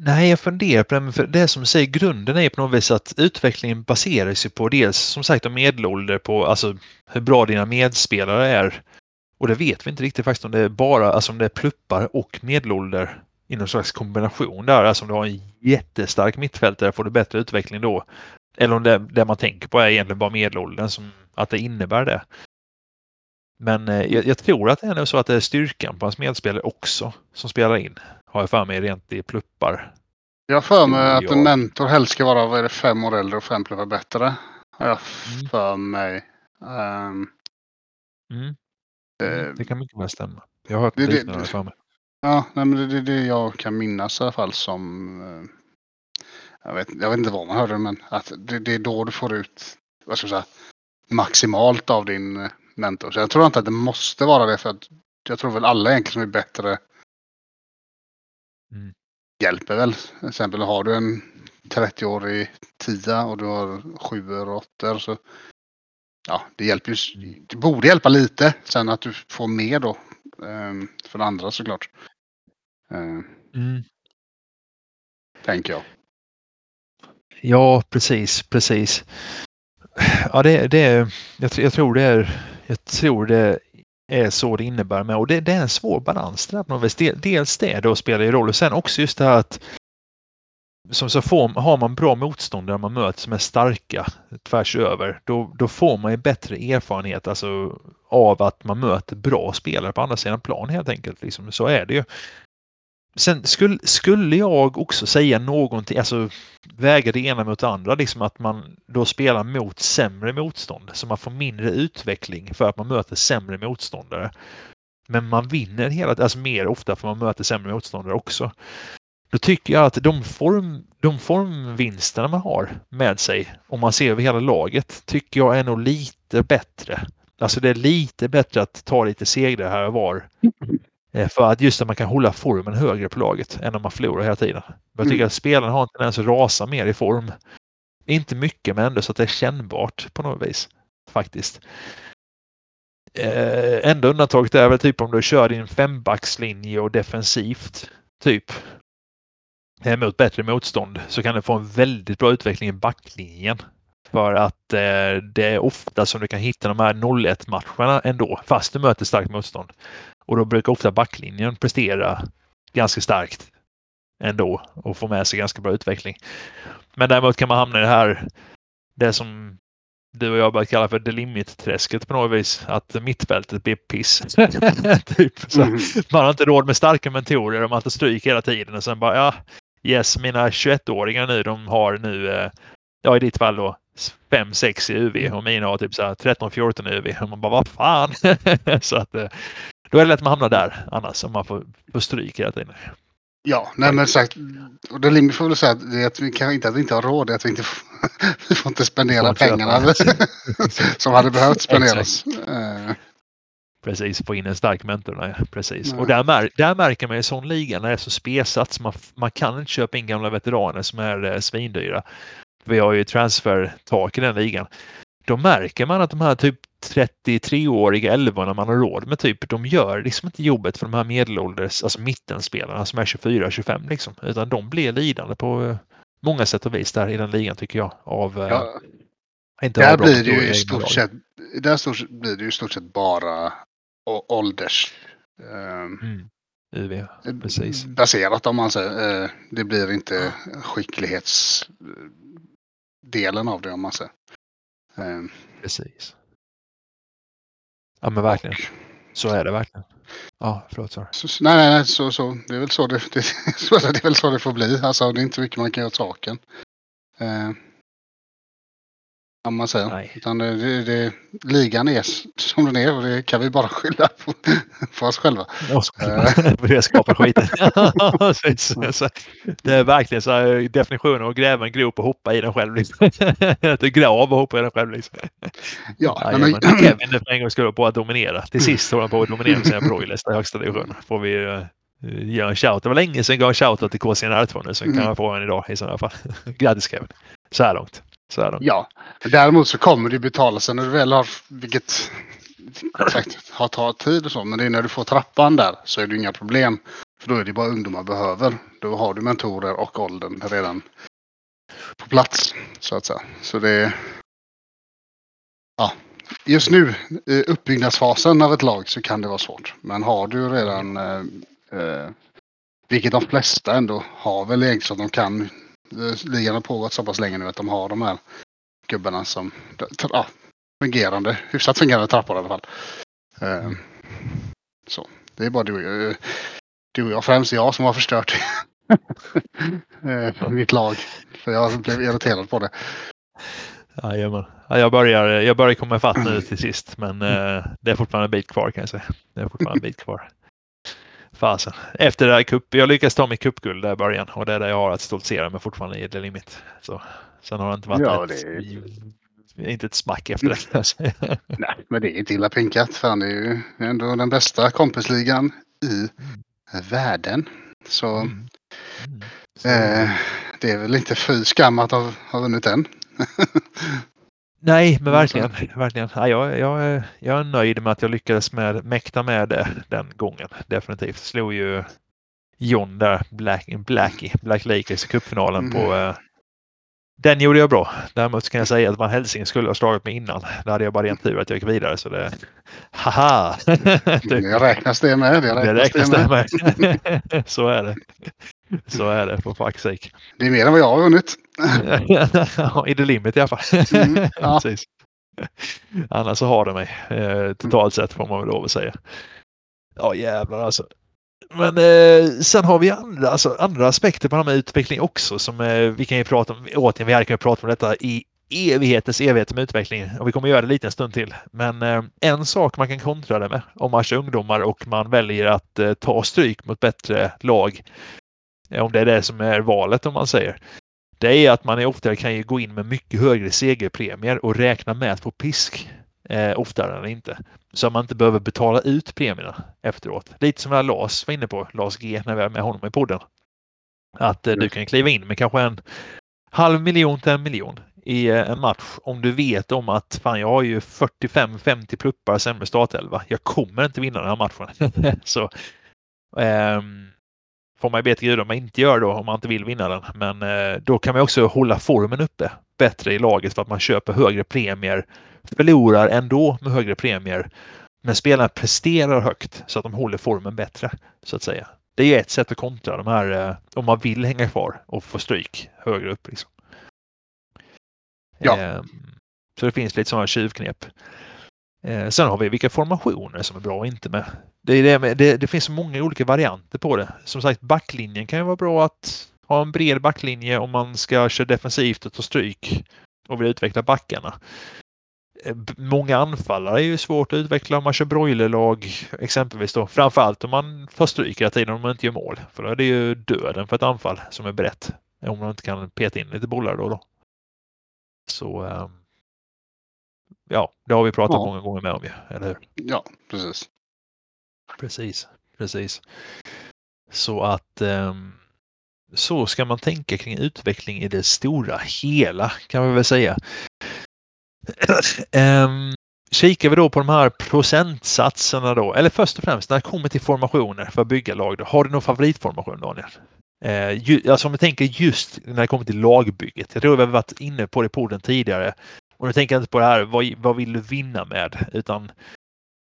Nej, jag funderar på det, men för det som säger grunden är på något vis att utvecklingen baserar sig på dels som sagt om medelålder, på alltså hur bra dina medspelare är. Och det vet vi inte riktigt faktiskt om det är bara, alltså om det är pluppar och medelålder i någon slags kombination där. Alltså om du har en jättestark mittfältare får du bättre utveckling då. Eller om det, det man tänker på är egentligen bara medelåldern, som att det innebär det. Men eh, jag, jag tror att det är nog så att det är styrkan på hans medspelare också som spelar in. Har jag för mig rent i pluppar. Jag har för mig att Ja. en mentor helst ska vara vad är det, fem år äldre och fem pluppar bättre. Har jag Mm. för mig. Ehm, Mm. eh, Det kan mycket väl stämma. Jag har hört det- det- för mig. Ja, nej, men det är det jag kan minnas i alla fall som... eh, Jag vet, jag vet inte vad man hörde men att det, det är då du får ut vad ska jag säga, maximalt av din eh, mentor. Så jag tror inte att det måste vara det för att jag tror väl alla egentligen som är bättre Mm. hjälper väl. Till exempel har du en 30-årig tia och du har sju och åttor så ja, det hjälper ju. Det borde hjälpa lite. Sen att du får mer då för andra såklart. Uh, mm. Tänker jag. Ja, precis, precis. Ja, det, det är, jag, jag, tror det är, jag tror det är så det innebär med och det, det är en svår balans där på något vis. Dels det då spelar ju roll och sen också just det här att som så får, har man bra motståndare man möter som är starka tvärs över, då, då får man ju bättre erfarenhet alltså, av att man möter bra spelare på andra sidan plan helt enkelt. Liksom, så är det ju. Sen skulle, skulle jag också säga någonting, alltså väga det ena mot det andra, liksom att man då spelar mot sämre motstånd så man får mindre utveckling för att man möter sämre motståndare. Men man vinner hela alltså mer ofta för man möter sämre motståndare också. Då tycker jag att de, form, de formvinsterna man har med sig, om man ser över hela laget, tycker jag är nog lite bättre. Alltså det är lite bättre att ta lite segrar här och var Eh, för att just att man kan hålla formen högre på laget än om man förlorar hela tiden. Jag tycker mm. att spelarna har en tendens att rasa mer i form. Inte mycket men ändå så att det är kännbart på något vis. Faktiskt. Eh, enda undantaget är väl typ om du kör din fembackslinje och defensivt. Typ. Mot bättre motstånd så kan du få en väldigt bra utveckling i backlinjen. För att eh, det är ofta som du kan hitta de här 0-1 matcherna ändå fast du möter starkt motstånd. Och då brukar ofta backlinjen prestera ganska starkt ändå och få med sig ganska bra utveckling. Men däremot kan man hamna i det här, det som du och jag börjat kalla för the limit-träsket på något vis. Att mittfältet blir piss. typ. Så mm. Man har inte råd med starka mentorer och man tar stryk hela tiden och sen bara ja, yes, mina 21-åringar nu, de har nu, eh, ja i ditt fall då, 5-6 i UV och mina har typ 13-14 i UV. Och man bara vad fan. så att eh, då är det lätt att man hamnar där annars om man får, får stryk hela tiden. Ja, nej men sagt. Och det Limby får väl säga att, det är att vi kan inte att vi inte har råd, det är att vi inte får, vi får inte spendera pengarna som hade behövt spenderas. Eh. Precis, få in en stark mentor. Ja, precis. Nej. Och där, mär, där märker man i sån liga när det är så spesat så man, man kan inte köpa in gamla veteraner som är eh, svindyra. Vi har ju transfertak i den ligan. Då märker man att de här typ 33-åriga älvorna man har råd med typ, de gör liksom inte jobbet för de här medelålders, alltså mittenspelarna som är 24-25 liksom, utan de blir lidande på eh, många sätt och vis där i den ligan tycker jag. Av, eh, ja. inte där blir det ju i stort sett, där stort, blir det ju i stort sett bara ålders. Um, mm. UV, precis. Baserat om man säger. Det blir inte skicklighetsdelen av det om man säger. Um, precis. Ja men verkligen. Så är det verkligen. Ja, förlåt. Sorry. Så, nej, nej, nej, så, så. Det är väl så det, det, det är väl så det får bli. Alltså, det är inte mycket man kan göra åt saken. Eh, om man. Nej. Utan det, det, ligan är som den är och det kan vi bara skylla på, på oss själva. Oss själva. Det skapar skiten. det är verkligen så här, definitionen att gräva en grop och hoppa i den själv. Liksom. Grav och hoppa i den själv. Liksom. Ja, ja, men... Kevin är för en gång skulle på att dominera. Till sist håller han på att dominera med sina broilers i högsta division. Får vi uh, göra en shout. Det var länge sedan jag gav en shout till KCNR2 nu så kan mm. jag få en idag i sådana fall. Grattis Kevin. Så här långt. Så är det. Ja, däremot så kommer det betala sig när du väl har, vilket sagt, har tagit tid och så, men det är när du får trappan där så är det inga problem. För då är det bara ungdomar behöver. Då har du mentorer och åldern redan på plats så att säga. Så det är... Ja, just nu i uppbyggnadsfasen av ett lag så kan det vara svårt. Men har du redan, eh, eh vilket de flesta ändå har väl egentligen så att de kan ligan har pågått så pass länge nu att de har de här gubbarna som ja, fungerande, hyfsat fungerande trappor i alla fall. Uh, så det är bara du, du och jag, främst jag som har förstört mitt lag. För jag blev irriterad på det. Jajamän. Ja, jag, börjar, jag börjar komma ifatt nu till sist men det är fortfarande en bit kvar kan jag säga. Det är fortfarande en bit kvar. Fasen. Efter det här cup, jag lyckades ta mitt cupguld där i början och det är det jag har att stoltsera med fortfarande i The Limit. Så, sen har det inte varit ja, ett, det... inte ett smack efter det. Nej, men det är inte illa pinkat. Fan, det är ju ändå den bästa kompisligan i världen. Så, mm. Mm. Så... Eh, det är väl inte fy skam att ha, ha vunnit den. Nej, men verkligen. verkligen. Ja, jag, jag, jag är nöjd med att jag lyckades med, mäkta med det den gången. Definitivt. Slog ju John där, Black, Blackie, Black Lakers i cupfinalen mm. på eh, den gjorde jag bra. Däremot kan jag säga att Van Helsing skulle ha slagit mig innan. Då hade jag bara rent tur att jag gick vidare. Så det... Haha! det räknas det med. Det räknas det, räknas det med. med. så är det. Så är det, för fuck's sake. Det är mer än vad jag har vunnit. I the limit i alla fall. Mm, ja. Precis. Annars så har det mig. Eh, totalt sett får man väl lov att säga. Ja jävlar alltså. Men eh, sen har vi andra, alltså, andra aspekter på det här utveckling också som eh, vi kan ju prata om. Återigen, vi kan ju prata om detta i evighetens evighet med utveckling och vi kommer göra det lite en stund till. Men eh, en sak man kan kontra det med om man kör ungdomar och man väljer att eh, ta stryk mot bättre lag. Eh, om det är det som är valet om man säger. Det är att man ofta kan ju gå in med mycket högre segerpremier och räkna med att få pisk eh, oftare än inte. Så man inte behöver betala ut premierna efteråt. Lite som Lars var inne på, Lars G, när vi är med honom i podden. Att eh, du kan kliva in med kanske en halv miljon till en miljon i eh, en match om du vet om att fan jag har ju 45-50 pluppar sämre startelva. Jag kommer inte vinna den här matchen. så um, får man be till gud om man inte gör då om man inte vill vinna den. Men eh, då kan man också hålla formen uppe bättre i laget för att man köper högre premier förlorar ändå med högre premier. Men spelarna presterar högt så att de håller formen bättre, så att säga. Det är ett sätt att kontra de här, eh, om man vill hänga kvar och få stryk högre upp. Liksom. Ja. Ehm, så det finns lite sådana tjuvknep. Eh, sen har vi vilka formationer som är bra och inte med. Det, är det, med, det, det finns så många olika varianter på det. Som sagt, backlinjen kan ju vara bra att ha en bred backlinje om man ska köra defensivt och ta stryk och vill utveckla backarna. Eh, många anfallare är ju svårt att utveckla om man kör broilerlag exempelvis då. Framförallt om man tar stryk hela tiden om man inte gör mål. För då är det ju döden för ett anfall som är brett. Om man inte kan peta in lite bollar då. då. Så ehm, ja, det har vi pratat ja. många gånger med om ju, eller hur? Ja, precis. Precis, precis. Så att um, så ska man tänka kring utveckling i det stora hela kan vi väl säga. um, kikar vi då på de här procentsatserna då, eller först och främst när det kommer till formationer för att bygga lag. Då, har du någon favoritformation Daniel? Eh, ju, alltså om vi tänker just när det kommer till lagbygget. Jag tror vi har varit inne på det i podden tidigare. Och nu tänker jag inte på det här, vad, vad vill du vinna med? Utan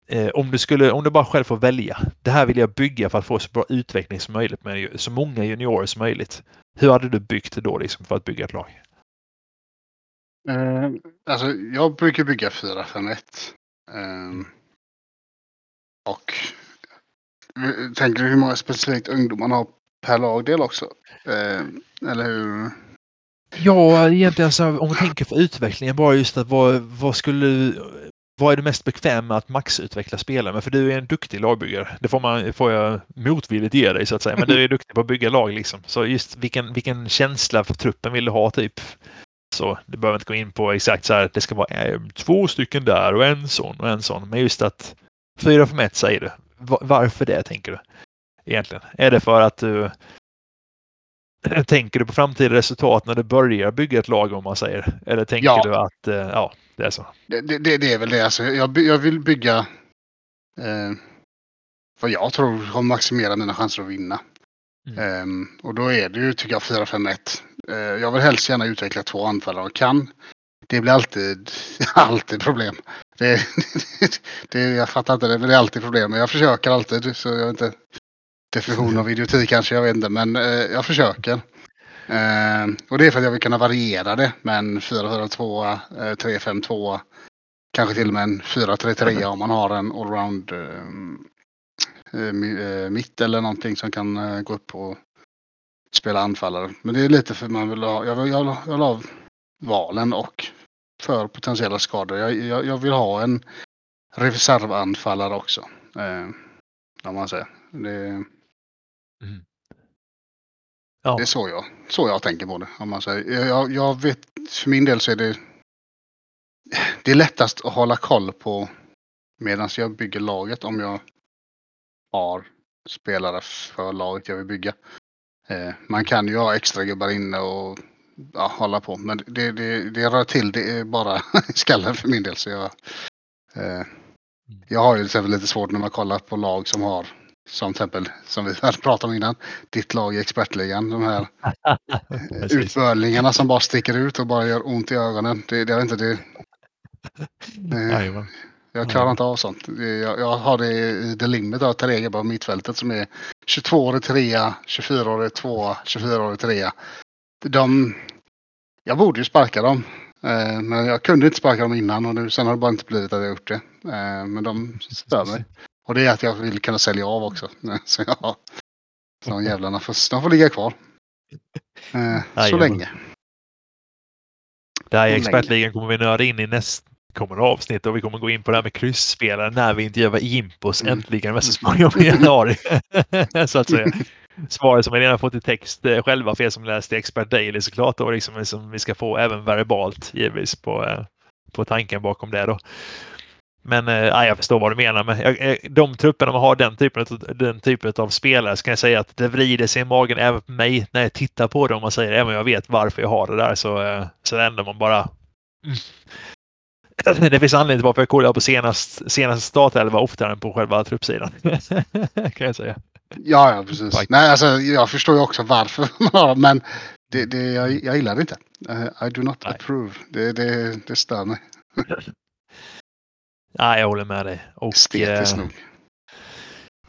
eh, om du skulle, om du bara själv får välja. Det här vill jag bygga för att få så bra utveckling som möjligt med så många juniorer som möjligt. Hur hade du byggt det då liksom för att bygga ett lag? Eh, alltså, jag brukar bygga 4-5-1. Eh, och tänker du hur många specifikt ungdomar har per lagdel också? Eh, eller hur? Ja, egentligen alltså, om man tänker för utvecklingen bara just att vad, vad skulle vad är du mest bekväm med att maxutveckla spelare med? För du är en duktig lagbyggare. Det får, man, får jag motvilligt ge dig så att säga. Men du är duktig på att bygga lag liksom. Så just vilken, vilken känsla för truppen vill du ha typ? Så det behöver inte gå in på exakt så här. Det ska vara eh, två stycken där och en sån och en sån. Men just att fyra för ett säger du. Varför det tänker du? Egentligen. Är det för att du Tänker du på framtida resultat när du börjar bygga ett lag om man säger? Eller tänker ja. du att eh, ja, det är så? Det, det, det, är väl det. Alltså, jag, jag vill bygga eh, vad jag tror kommer maximera mina chanser att vinna. Mm. Um, och då är det ju, tycker jag, 4-5-1. Uh, eh, jag vill helst gärna utveckla två anfallare och kan. Det blir alltid, alltid problem. Det, det, jag fattar inte det, men det är alltid problem. Men jag försöker alltid. Så jag inte definition av idioti kanske, jag vet inte. Men uh, jag försöker. Uh, och det är för att jag vill kunna variera det med en 4-4-2, 3-5-2. Kanske till och med en 4-3-3 om man har en allround Eh, eh, mitt eller någonting som kan eh, gå upp och spela anfallare. Men det är lite för man vill ha, jag vill, jag vill ha valen och för potentiella skador. Jag, jag, jag vill ha en reservanfallare också. Eh, om man säger. Det, mm. ja. det är så jag, så jag tänker på det. Om man säger. Jag, jag vet, för min del så är det det är lättast att hålla koll på medan jag bygger laget om jag har spelare för laget jag vill bygga. Eh, man kan ju ha extra gubbar inne och ja, hålla på. Men det, det, det rör till det är bara i skallen för min del. Så jag, eh, jag har ju till exempel lite svårt när man kollar på lag som har som till exempel, som vi hade pratat om innan, ditt lag i expertligan. De här utbörlingarna som bara sticker ut och bara gör ont i ögonen. Det, det, inte, det, det, jag klarar inte av sånt. Jag, jag har det i the limit av gubbar på mittfältet som är 22-årig trea, 24-årig tvåa, 24-årig trea. De, jag borde ju sparka dem. Eh, men jag kunde inte sparka dem innan och nu, sen har det bara inte blivit att jag gjort det. Eh, men de stör mig. Och det är att jag vill kunna sälja av också. Så ja, de jävlarna får, de får ligga kvar. Eh, så länge. Det här i expertligan kommer vi nörda in i nästkommande avsnitt och vi kommer gå in på det här med kryssspelare när vi intervjuar Impos mm. äntligen med så småningom i januari. så att säga. Svaret som vi redan fått i text eh, själva för er som läste Expert Daily såklart och liksom som vi ska få även verbalt givetvis på, eh, på tanken bakom det då. Men äh, jag förstår vad du menar. Men jag, de trupperna man har den typen, av, den typen av spelare så kan jag säga att det vrider sig i magen även på mig när jag tittar på dem och säger även om jag vet varför jag har det där så, så ändrar man bara. Mm. Det finns anledning till varför jag kollar på senast, senaste startelva oftare än på själva truppsidan. kan jag säga. Ja, ja precis. Nej, alltså, jag förstår ju också varför man har men det, det, jag, jag gillar det inte. Uh, I do not Nej. approve. Det, det, det stör mig. Nej, jag håller med dig. Och, Estetiskt eh, nog.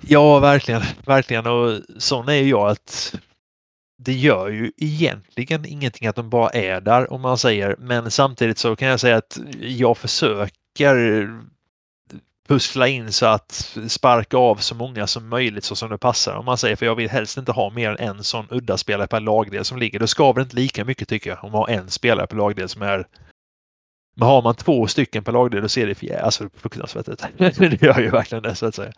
Ja, verkligen. Verkligen. Och sån är ju jag att det gör ju egentligen ingenting att de bara är där om man säger. Men samtidigt så kan jag säga att jag försöker pussla in så att sparka av så många som möjligt så som det passar om man säger. För jag vill helst inte ha mer än en sån udda spelare per lagdel som ligger. Det skaver inte lika mycket tycker jag om man har en spelare per lagdel som är men har man två stycken per lagdel då ser det för, alltså, fruktansvärt ut. det gör ju verkligen det så att säga.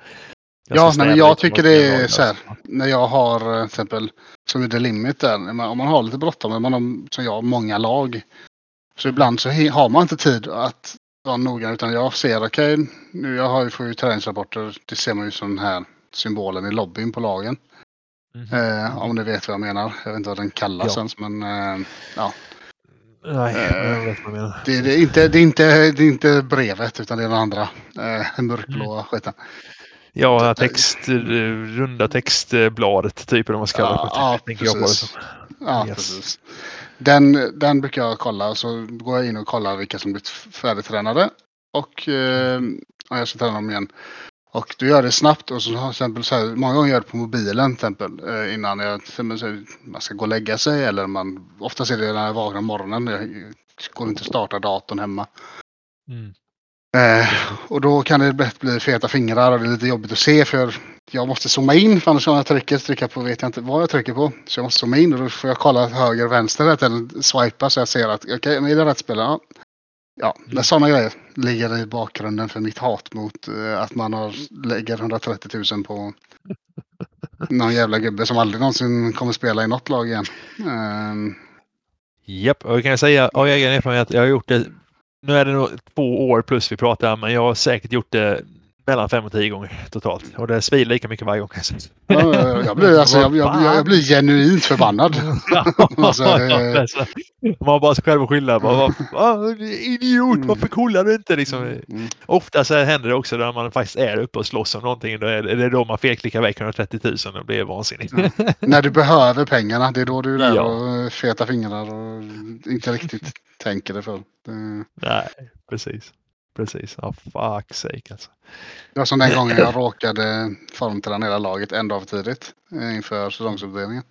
Jag ja, men jag tycker det är så här. När jag har eh, till exempel som är the limit där. Om man har lite bråttom, man har som jag många lag. Så ibland så har man inte tid att vara noga utan jag ser okej, okay, nu jag har får ju träningsrapporter. Det ser man ju som den här symbolen i lobbyn på lagen. Mm eh, om ni vet vad jag menar. Jag vet inte vad den kallas ja. ens men eh, ja. Nej, jag vet vad du menar. Det, det, är inte, det, är inte, det är inte brevet utan det är den andra eh, mörkblåa mm. skiten. Ja, text, eh, runda textbladet typ eller vad man ska kalla det. Ja, precis. Ja, yes. precis. Den, den brukar jag kolla så går jag in och kollar vilka som blivit färdigtränade. Och eh, jag ska träna dem igen. Och du gör det snabbt och så exempel så här, många gånger gör det på mobilen till exempel eh, innan jag, man ska gå och lägga sig eller man, oftast är det när jag vaknar morgonen. Jag går inte att starta datorn hemma. Mm. Eh, och då kan det lätt bli feta fingrar och det är lite jobbigt att se för jag måste zooma in för annars om jag trycker, trycka på vet jag inte vad jag trycker på. Så jag måste zooma in och då får jag kolla höger och vänster eller swipa så jag ser att okej, okay, är det rätt spelare? Ja, mm. sådana grejer ligger i bakgrunden för mitt hat mot uh, att man har, lägger 130 000 på någon jävla gubbe som aldrig någonsin kommer spela i något lag igen. Um, Japp, och jag kan säga av egen erfarenhet, jag har gjort det, nu är det nog två år plus vi pratar, men jag har säkert gjort det mellan fem och tio gånger totalt. Och det svider lika mycket varje gång. jag, blir, alltså, jag, jag, jag blir genuint förbannad. alltså, eh, Man har bara sig själv att skylla. Bara, idiot, mm. varför kollar du inte? Liksom. Mm. mm. Ofta så händer det också när man faktiskt är uppe och slåss om någonting. Då är det då man felklickar väck 130 000 och blir vansinnig. Mm. när du behöver pengarna, det är då du är där ja. och feta fingrar och inte riktigt tänker det för. Det... Nej, precis precis. Ja, oh, fuck sake alltså. Det var som den gången jag råkade formträna hela laget en dag för tidigt eh, inför säsongsuppdelningen.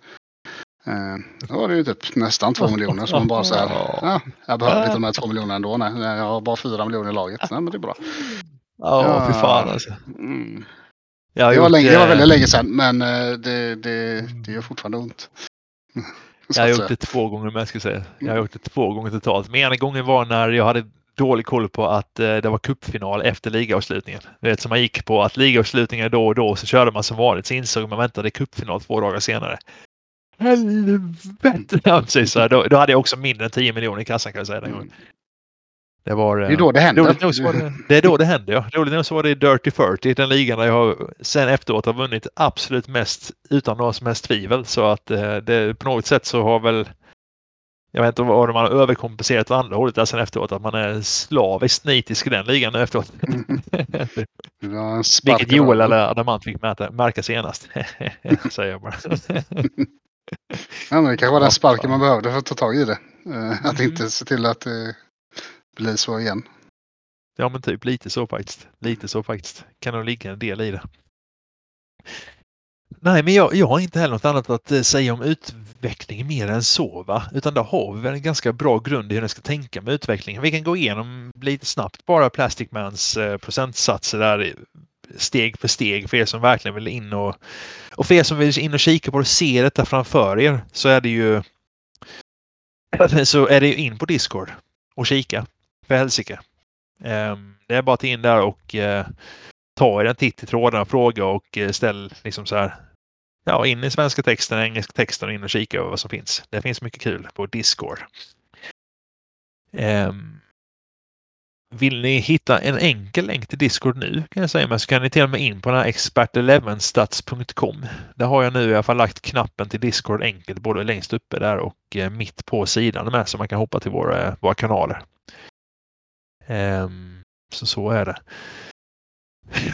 Eh, då var det ju typ nästan två miljoner så man bara så här, ja, jag behöver inte de här två miljonerna ändå. Nej, jag har bara fyra miljoner i laget. Nej, men det är bra. Ja, ja fy fan alltså. Mm. Det, var länge, det var väldigt länge sedan men eh, det, det, det gör fortfarande ont. Jag har gjort det två gånger ska jag säga. Jag har gjort det två gånger totalt. Men ena gången var när jag hade dålig koll på att eh, det var kuppfinal efter ligavslutningen. Du vet, så man gick på att ligavslutningar då och då så körde man som vanligt så insåg man att det är kuppfinal två dagar senare. Helvete! Ja, precis, så då, då hade jag också mindre än 10 miljoner i kassan kan jag säga den gången. Det, var, det är då det händer. Roligt nog var det, det är då det händer, ja. Roligt nog så var det Dirty 40, den ligan där jag sen efteråt har vunnit absolut mest utan några som helst tvivel. Så att det, på något sätt så har väl jag vet inte vad de har överkompenserat åt andra hållet där sen efteråt. Att man är slaviskt nitisk i den ligan efteråt. Vilket Joel eller Adamant fick mäta, märka senast. Säger jag bara. ja, men det kanske var den sparken man behövde för att ta tag i det. Eh, att mm. inte se till att det blir så igen. Ja men typ lite så faktiskt. Lite så faktiskt. Kan nog ligga en del i det. Nej, men jag, jag har inte heller något annat att eh, säga om utveckling mer än så. Va? Utan där har vi väl en ganska bra grund i hur den ska tänka med utvecklingen. Vi kan gå igenom lite snabbt bara Plastic Mans eh, procentsatser där eh, steg för steg för er som verkligen vill in och, och för er som vill in och kika på och se detta framför er så är det ju så är det in på Discord och kika för helsike. Ehm, det är bara att in där och ta er en titt i trådarna, fråga och ställ liksom så här ja, in i svenska texten, engelska texten och in och kika över vad som finns. Det finns mycket kul på Discord. Um, vill ni hitta en enkel länk till Discord nu kan jag säga, men så kan ni till och med in på den här expert11stats.com. Där har jag nu i alla fall lagt knappen till Discord enkelt både längst uppe där och eh, mitt på sidan med så man kan hoppa till våra, våra kanaler. Um, så så är det.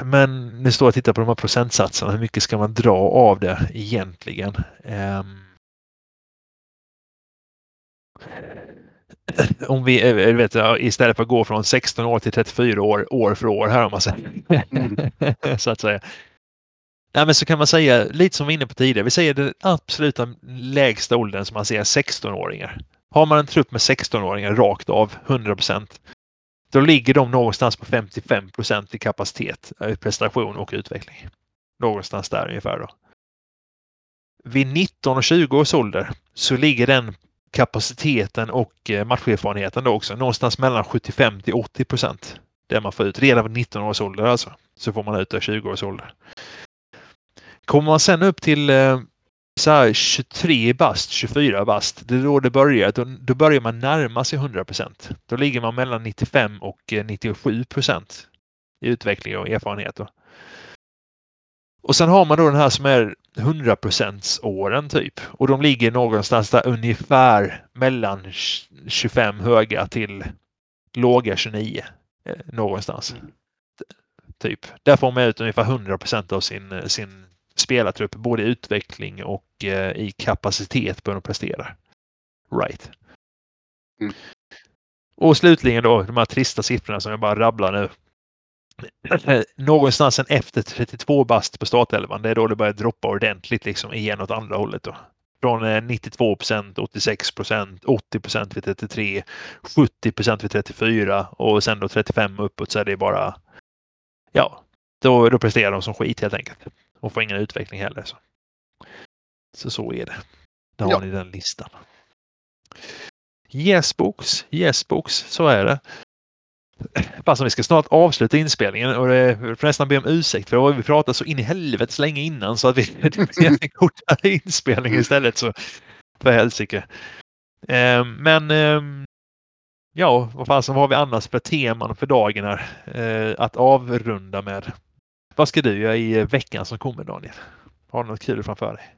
Men ni står och tittar på de här procentsatserna. Hur mycket ska man dra av det egentligen? Um, om vi eh, vet, istället för att gå från 16 år till 34 år, år för år här om man säger. Mm. så att säga. Ja, men så kan man säga, lite som vi var inne på tidigare, vi säger den absoluta lägsta åldern som man ser 16-åringar. Har man en trupp med 16-åringar rakt av 100 då ligger de någonstans på 55 procent i kapacitet, eh, prestation och utveckling. Någonstans där ungefär då. Vid 19 och 20 års ålder så ligger den kapaciteten och eh, matcherfarenheten då också någonstans mellan 75 till 80 procent. Det man får ut redan vid 19 års ålder alltså. Så får man ut det 20 års ålder. Kommer man sen upp till eh, så här 23 bast, 24 bast, det är då det börjar. Då, då börjar man närma sig 100 procent. Då ligger man mellan 95 och 97 eh, procent i utveckling och erfarenhet. Då. Och sen har man då den här som är 100 åren typ. Och de ligger någonstans där ungefär mellan 25 höga till låga 29. Eh, någonstans. Mm. Typ. Där får man ut ungefär 100% av sin, sin spelartrupp både i utveckling och eh, i kapacitet på hur de presterar. Right. Mm. Och slutligen då de här trista siffrorna som jag bara rabblar nu. Någonstans efter 32 bast på startelvan, det är då det börjar droppa ordentligt liksom igen åt andra hållet. Då. Från 92 procent, 86 procent, 80 procent vid 33, 70 procent vid 34 och sen då 35 uppåt så är det bara ja, då, då presterar de som skit helt enkelt. Och får ingen utveckling heller. Så så, så är det. Där har ja. ni den listan. Yes books, yes books, så är det. Fast vi ska snart avsluta inspelningen och det får nästan be om ursäkt för vi pratat så in i helvetes länge innan så att vi blir en kortare inspelning istället. Så för helsike. Eh, men eh, ja, vad fan har vi annars för teman för dagen här eh, att avrunda med? Vad ska du göra i veckan som kommer Daniel? Har du något kul framför dig?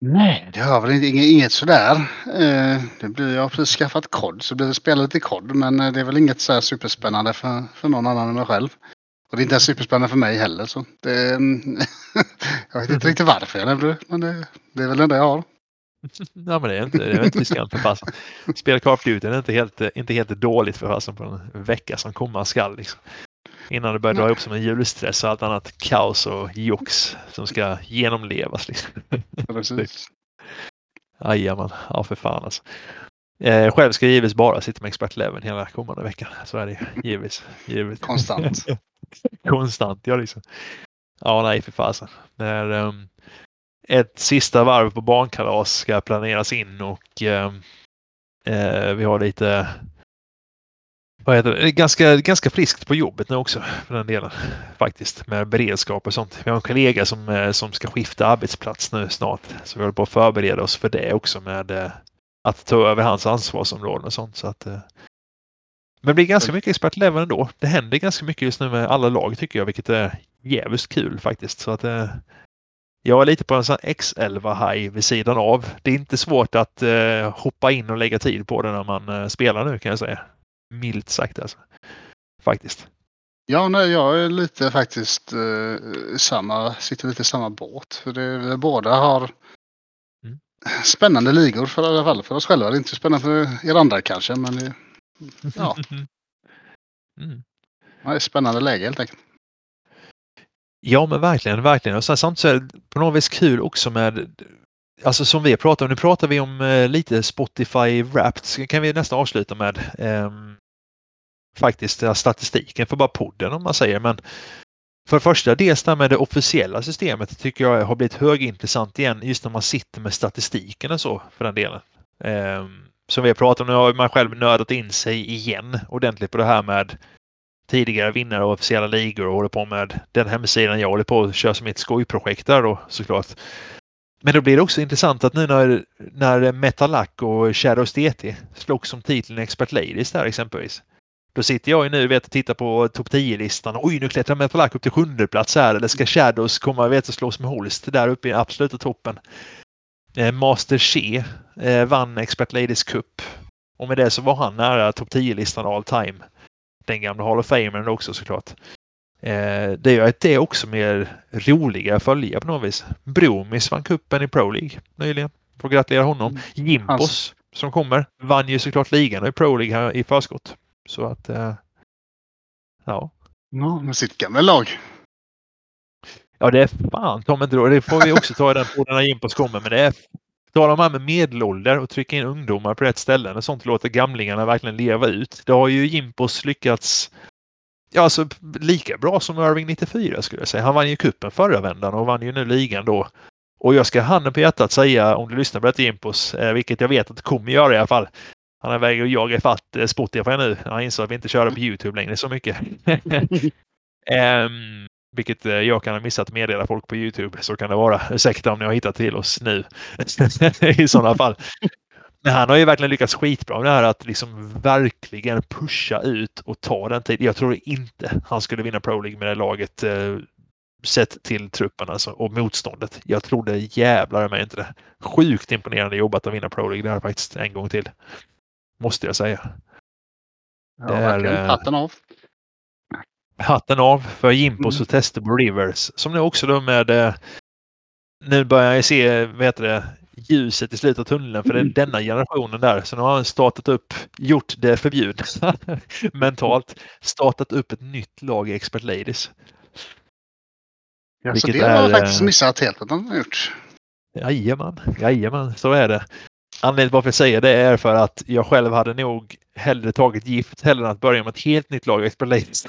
Nej, det har väl inget, inget sådär. Eh, det blir, jag har precis skaffat kod så blir det spela lite kod men eh, det är väl inget så superspännande för, för någon annan än mig själv. Och det är inte superspännande för mig heller. Så det, jag vet inte riktigt varför jag nämnde det men det, det är väl det enda jag har. Ja men det är inte, det är inte riskant för fasen. Spela Call of Duty är inte helt, inte helt dåligt för fasen på en vecka som komma skall. Liksom. Innan det börjar dra ihop som en julstress och allt annat kaos och jox som ska genomlevas. Liksom. Precis. Jajamän, ja för fan alltså. Eh, själv ska jag givetvis bara sitta med expert Leven hela kommande veckan. Så är det givetvis. givetvis. Konstant. Konstant, ja liksom. Ja, nej för fasen. När um, ett sista varv på barnkalas ska planeras in och um, eh, vi har lite vad heter det? Ganska, ganska friskt på jobbet nu också för den delen. Faktiskt med beredskap och sånt. Vi har en kollega som, eh, som ska skifta arbetsplats nu snart. Så vi håller på att förbereda oss för det också med eh, att ta över hans ansvarsområden och sånt. Så att, eh, Men det blir ganska mycket expert level ändå. Det händer ganska mycket just nu med alla lag tycker jag, vilket är jävligt kul faktiskt. Så att, jag är lite på en sån X11-haj vid sidan av. Det är inte svårt att hoppa in och lägga tid på det när man spelar nu kan jag säga. Milt sagt alltså. Faktiskt. Ja, nej, jag är lite faktiskt eh, samma, sitter lite i samma båt. För det, vi båda har Mm. spännande ligor för i alla fall för oss själva. Det är inte så spännande för er andra kanske, men det, Ja. Mm. ja, det är spännande läge helt enkelt. Ja, men verkligen, verkligen. Och sen samtidigt så är det på något vis kul också med Alltså som vi pratar om, nu pratar vi om eh, lite Spotify Wrapped, så kan vi nästan avsluta med ehm, faktiskt statistiken för bara podden om man säger. Men för det första, dels det här med det officiella systemet tycker jag har blivit högintressant igen just när man sitter med statistiken och så för den delen. Ehm, som vi har pratat om, nu har man själv nördat in sig igen ordentligt på det här med tidigare vinnare av officiella ligor och håller på med den hemsidan jag håller på att köra som ett skojprojekt där då såklart. Men då blir det också intressant att nu när, när Metalack och Shadows DT slogs som titeln Expert Ladies där exempelvis. Då sitter jag ju nu vet, och tittar på topp 10-listan. Oj, nu klättrar Metalack upp till sjunde plats här. Eller ska Shadows komma vet, och slås med Holst där uppe i absoluta toppen. Eh, Master She eh, vann Expert Ladies Cup. Och med det så var han nära topp 10-listan all time. Den gamla Hall of Famern också såklart. Eh, det gör att det är också mer roliga att följa på något vis. Bromis vann kuppen i Pro League nyligen. Får gratulera honom. Jimpos som kommer vann ju såklart ligan i Pro League här i förskott. Så att eh, ja. Ja, med sitt gamla lag. Ja, det är fan ta inte då. Det får vi också ta i den podden när Jimpos kommer. Men det är det här med medelålder och trycka in ungdomar på rätt ställen och sånt låter gamlingarna verkligen leva ut. Det har ju Jimpos lyckats ja, alltså, lika bra som Irving 94 skulle jag säga. Han vann ju kuppen förra vändan och vann ju nu ligan då. Och jag ska handen på hjärtat säga om du lyssnar på detta Jimpos, eh, vilket jag vet att du kommer göra i alla fall. Han är väg att jaga ifatt eh, Spotify nu. Han insåg att vi inte körde på Youtube längre så mycket. um, vilket eh, jag kan ha missat att meddela folk på Youtube. Så kan det vara. Ursäkta om ni har hittat till oss nu. I sådana fall. Men han har ju verkligen lyckats skitbra med det här att liksom verkligen pusha ut och ta den tiden. Jag tror inte han skulle vinna Pro League med det laget eh, sett till truppen alltså, och motståndet. Jag trodde jävlar mig inte det. Sjukt imponerande jobbat att vinna Pro League där faktiskt en gång till. Måste jag säga. Ja, Det är, verkligen. eh, Hatten av. hatten av för Jimpos Mm. och Testable Rivers. Som nu också då med eh, nu börjar jag se heter det, ljuset i slutet av tunneln för det är denna generationen där. Så nu har han startat upp, gjort det förbjudna mentalt, startat upp ett nytt lag i Expert Ladies. Ja, så det har jag är, faktiskt eh, missat helt att han har gjort. Jajamän, jajamän, så är det. Anledningen till varför jag säger det är för att jag själv hade nog hellre tagit gift hellre än att börja med ett helt nytt lag Expert Ladies.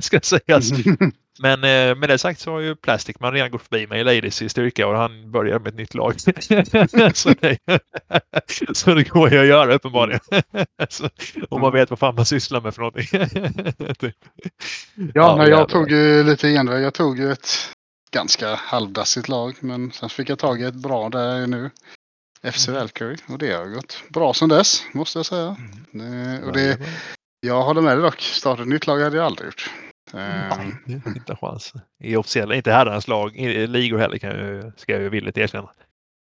ska sägas. Men eh, med det sagt så har ju Plastic Man redan gått förbi mig i Ladies i styrka och han börjar med ett nytt lag. så, det, så det går ju att göra uppenbarligen. så, om man vet vad fan man sysslar med för någonting. Typ. Ja, nej, jävlar. jag tog ju lite genväg. Jag tog ju ett ganska halvdassigt lag. Men sen fick jag tag i ett bra där nu. FC Mm. Valkyrie. Och det har gått bra som dess, måste jag säga. Eh, Och det, jag håller med dig dock. Starta ett nytt lag hade jag aldrig gjort. Eh, Nej, inte en chans. I officiella, inte herrarnas lag, i ligor heller kan jag, ska jag ju villigt erkänna.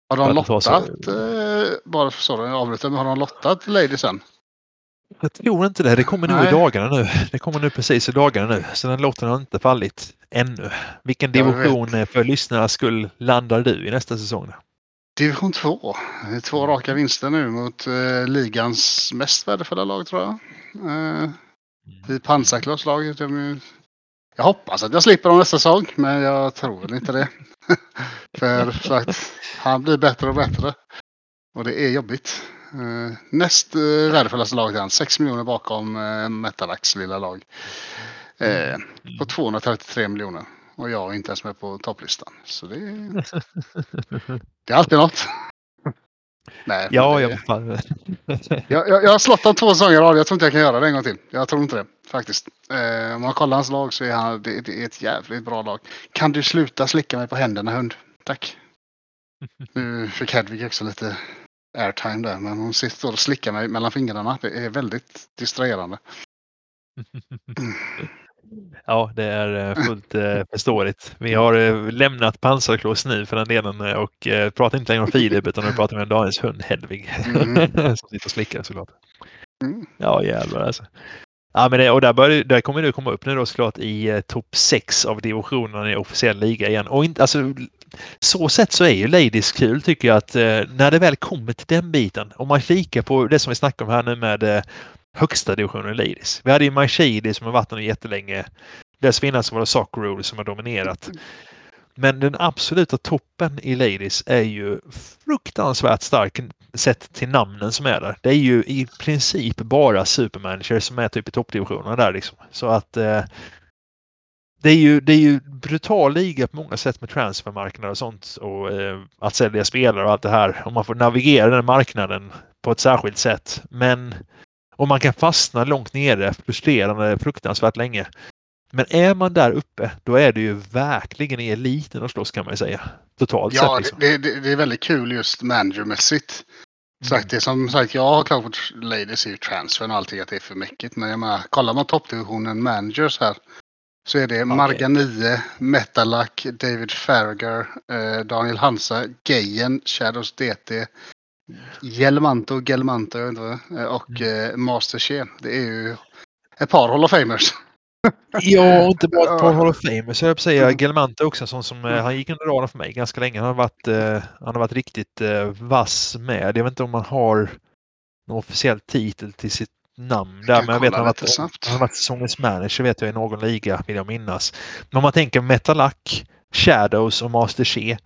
Har de det tar så- lottat? Eh, bara för så, jag avbryter, men har de lottat Ladiesen? Jag tror inte det. Det kommer nog i Nej. dagarna nu. Det kommer nu precis i dagarna nu. Så den lotten har inte fallit ännu. Vilken division eh, för lyssnarnas skull landar du i nästa säsong? Då? Division 2. Det är Två raka vinster nu mot eh, ligans mest värdefulla lag tror jag. Eh, I pansarklasslaget. De är- Jag hoppas att jag slipper dem nästa säsong, men jag tror väl inte det. för, att han blir bättre och bättre. Och det är jobbigt. Eh, näst eh, värdefullaste laget är han. 6 miljoner bakom eh, Metalax lilla lag. Eh, på 233 miljoner. Och jag är inte ens med på topplistan. Så det, är- det är alltid något. Nej, Ja, det, jag, fan. jag, jag, jag har slått dem två säsonger i rad. Jag tror inte jag kan göra det en gång till. Jag tror inte det faktiskt. Eh, om man kollar hans lag så är han, det, det är ett jävligt bra lag. Kan du sluta slicka mig på händerna hund? Tack. Nu fick Hedvig också lite airtime där. Men hon sitter och slickar mig mellan fingrarna. Det är väldigt distraherande. Mm. Ja, det är eh, fullt eh, förståeligt. Vi har eh, lämnat pansarklås nu för den delen och pratar inte längre om Filip utan nu pratar vi om Daniels hund Hedvig. Mm. som sitter och slickar såklart. Mm. Ja, jävlar alltså. Ja, men det, och där, börjar, där kommer du komma upp nu då såklart i eh, topp 6 av divisionerna i officiell liga igen. Och inte, alltså, så sett så är ju Ladies kul tycker jag att eh, när det väl kommer till den biten. Om man kikar på det som vi snackar om här nu med eh, högsta divisionen Ladies. Vi hade ju Maishidi som har varit där jättelänge. Dessförinnan så var det Soccer som har dominerat. Men den absoluta toppen i Ladies är ju fruktansvärt stark sett till namnen som är där. Det är ju i princip bara supermanager som är typ i toppdivisionerna där liksom. Så att eh, det är ju, det är ju brutal liga på många sätt med transfermarknader och sånt och eh, att sälja spelare och allt det här. Om man får navigera den marknaden på ett särskilt sätt. Men om man kan fastna långt nere, frustrerande, fruktansvärt länge. Men är man där uppe, då är det ju verkligen i eliten att slåss kan man ju säga. Totalt ja, sett. Liksom. Det, det, det, är väldigt kul just managermässigt. Sagt, det som sagt, jag har klart för Ladies i transfern och allting att det är för mycket. Men jag menar, kollar man toppdivisionen managers här. Så är det okay. Marga Metalac, David Farragher, eh, Daniel Hansa, Gejen, Shadows DT, Gelmanto, Gelmanto jag vet inte, och mm. eh, Master. Det är ju ett par Hall of Famers. Ja, inte bara ett par Hall of Famers. Jag säga mm. Gelmanto också, sån som eh, han gick under radarn för mig ganska länge. Han har varit, eh, han har varit riktigt eh, vass med. Jag vet inte om man har någon officiell titel till sitt namn där, men jag vet att han varit, han har varit säsongens manager vet jag i någon liga, vill jag minnas. Men om man tänker Metalac, Shadows och Master Che.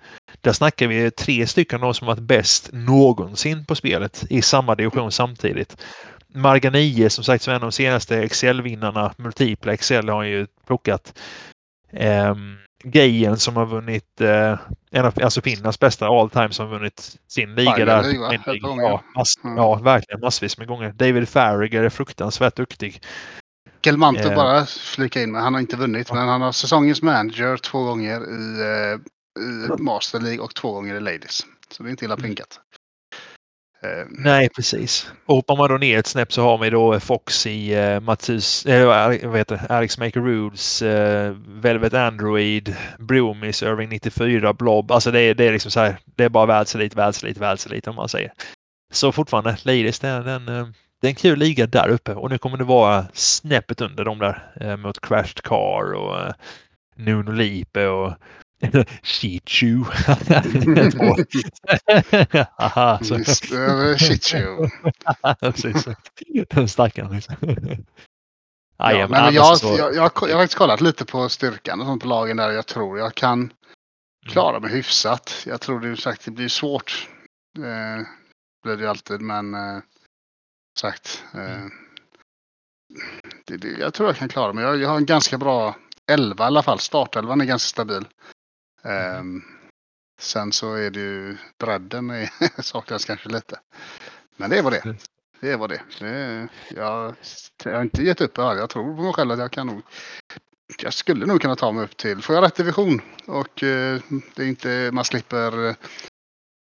Där snackar vi tre stycken av som varit bäst någonsin på spelet i samma division samtidigt. Marga 9 som sagt som en av de senaste Excel-vinnarna, multipla Excel har han ju plockat. Um, Gejen som har vunnit, eh, en av, alltså Finlands bästa all time som har vunnit sin liga där. ja, mass, mm. ja, verkligen massvis med gånger. David Farragher är fruktansvärt duktig. Gelmanto eh. bara flika in med. Han har inte vunnit, men han har säsongens manager två gånger i, eh, i Master League och två gånger i Ladies. Så det är inte illa mm. pinkat. Eh. Nej, precis. Och hoppar man då ner ett snäpp så har vi då Fox i eh, Mattus, eh, vad heter Alex Maker Rudes, eh, Velvet Android, Broomis, Irving 94, Blob. Alltså det är, det är liksom så här, det är bara världselit, världselit, världselit om man säger. Så fortfarande, Ladies, den, den, eh, det är en kul liga där uppe och nu kommer det vara snäppet under dem där eh, mot Crashed Car och eh, Nuno Lipe och Shichu. Aha, så. Shichu. Precis. Den stackaren. Liksom. Ja, ja, men jag, så... jag, jag, jag, har faktiskt kollat lite på styrkan och sånt på lagen där. Jag tror jag kan mm. klara mig hyfsat. Jag tror det, sagt, det blir svårt. Eh, blir det alltid, men eh, sagt. Eh, mm. det, det, jag tror jag kan klara mig. Jag, jag har en ganska bra elva i alla fall. Startelvan är ganska stabil. Um, sen så är det ju bredden är, saknas kanske lite. Men det är vad det är. Det är vad det är. Jag, jag har inte gett upp här. Jag tror på mig själv att jag kan nog. Jag skulle nog kunna ta mig upp till, får jag rätt division och uh, det är inte, man slipper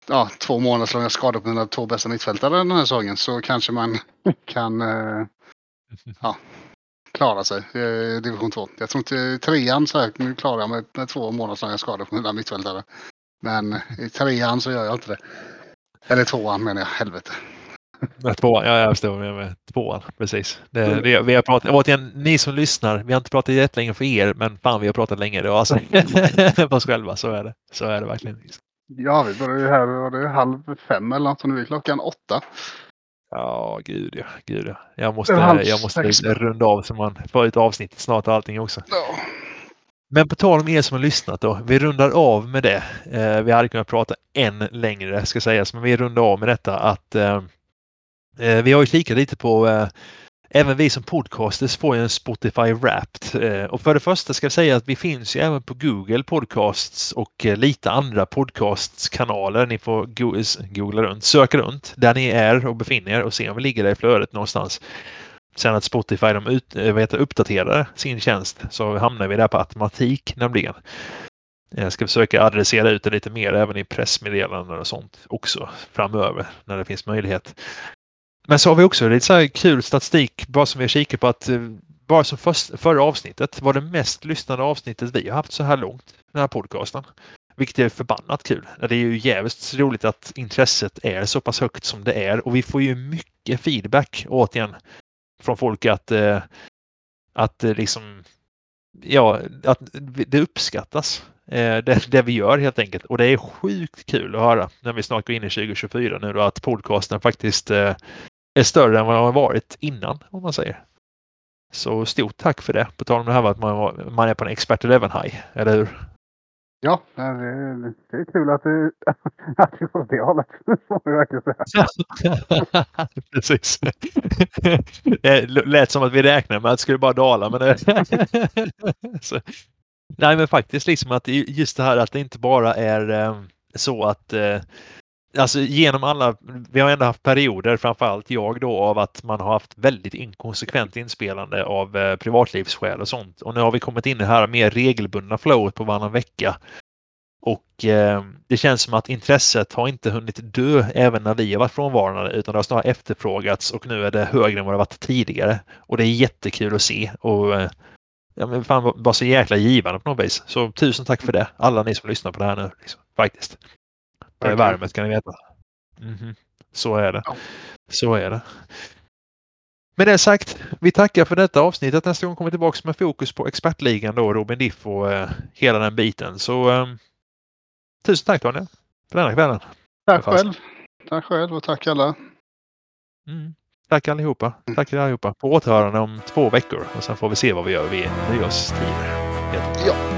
ja, två månaders långa skador på mina två bästa mittfältare den här säsongen så kanske man kan uh, ja, klara sig i division 2. Jag tror inte trean så här, nu klarar jag mig med två månaders långa skador på mina mittfältare. Men i trean så gör jag inte det. Eller tvåan menar jag, helvete. Tvåan, ja, jag förstår vad med. Tvåan, precis. Det, det, vi har pratat, återigen, ni som lyssnar, vi har inte pratat jättelänge för er, men fan vi har pratat länge då alltså. för oss själva, så är det. Så är det verkligen. Ja, vi började ju här, var det halv fem eller något, så nu är klockan åtta. Ja, gud ja. Gud, ja. Jag måste, jag måste runda av så man får ut avsnittet snart och allting också. Ja. Men på tal om er som har lyssnat då. Vi rundar av med det. Eh, vi hade kunnat prata än längre ska sägas, men vi rundar av med detta att eh, eh vi har ju kikat lite på eh, Även vi som podcasters får ju en Spotify Wrapped. Eh, och för det första ska jag säga att vi finns ju även på Google Podcasts och eh, lite andra podcastkanaler. Ni får googla runt, söka runt där ni är och befinner er och se om vi ligger där i flödet någonstans. Sen att Spotify de ut, eh, vet, uppdaterar sin tjänst så hamnar vi där på automatik nämligen. Jag ska försöka adressera ut det lite mer även i pressmeddelanden och sånt också framöver när det finns möjlighet. Men så har vi också lite så här kul statistik bara som vi har kikat på att eh, bara som först, förra avsnittet var det mest lyssnade avsnittet vi har haft så här långt, den här podcasten. Vilket är förbannat kul. Det är ju jävligt roligt att intresset är så pass högt som det är och vi får ju mycket feedback återigen från folk att, eh, att eh, liksom ja, att det uppskattas. Det, det, vi gör helt enkelt. Och det är sjukt kul att höra när vi snart går in i 2024 nu då att podcasten faktiskt är större än vad den har varit innan om man säger. Så stort tack för det. På tal om det här med att man, man är på en expert 11 high, eller hur? Ja, det är, det är kul att du, att du får det hållet. Får vi verkligen säga. Precis. Det lät som att vi räknade med att det skulle bara dala. Men det... Nej, men faktiskt liksom att just det här att det inte bara är eh, så att eh, alltså genom alla, vi har ändå haft perioder, framförallt jag då, av att man har haft väldigt inkonsekvent inspelande av eh, privatlivsskäl och sånt. Och nu har vi kommit in i det här mer regelbundna flowet på varannan vecka. Och eh, det känns som att intresset har inte hunnit dö även när vi har varit frånvarande utan det har snarare efterfrågats och nu är det högre än vad det varit tidigare. Och det är jättekul att se och eh, ja, men fan, bara så jäkla givande på något vis. Så tusen tack för det, alla ni som lyssnar på det här nu. Liksom, faktiskt. Det är värmet kan ni veta. Mm -hmm. Så är det. Så är det. Med det sagt, vi tackar för detta avsnittet. Nästa gång kommer vi tillbaka med fokus på expertligan då, Robin Diff och eh, hela den biten. Så eh, tusen tack Daniel för denna kvällen. Tack själv. Tack själv och tack alla. Mm. Tack allihopa. Tack allihopa. På återhörande om två veckor och sen får vi se vad vi gör vid nyårstider. Ja.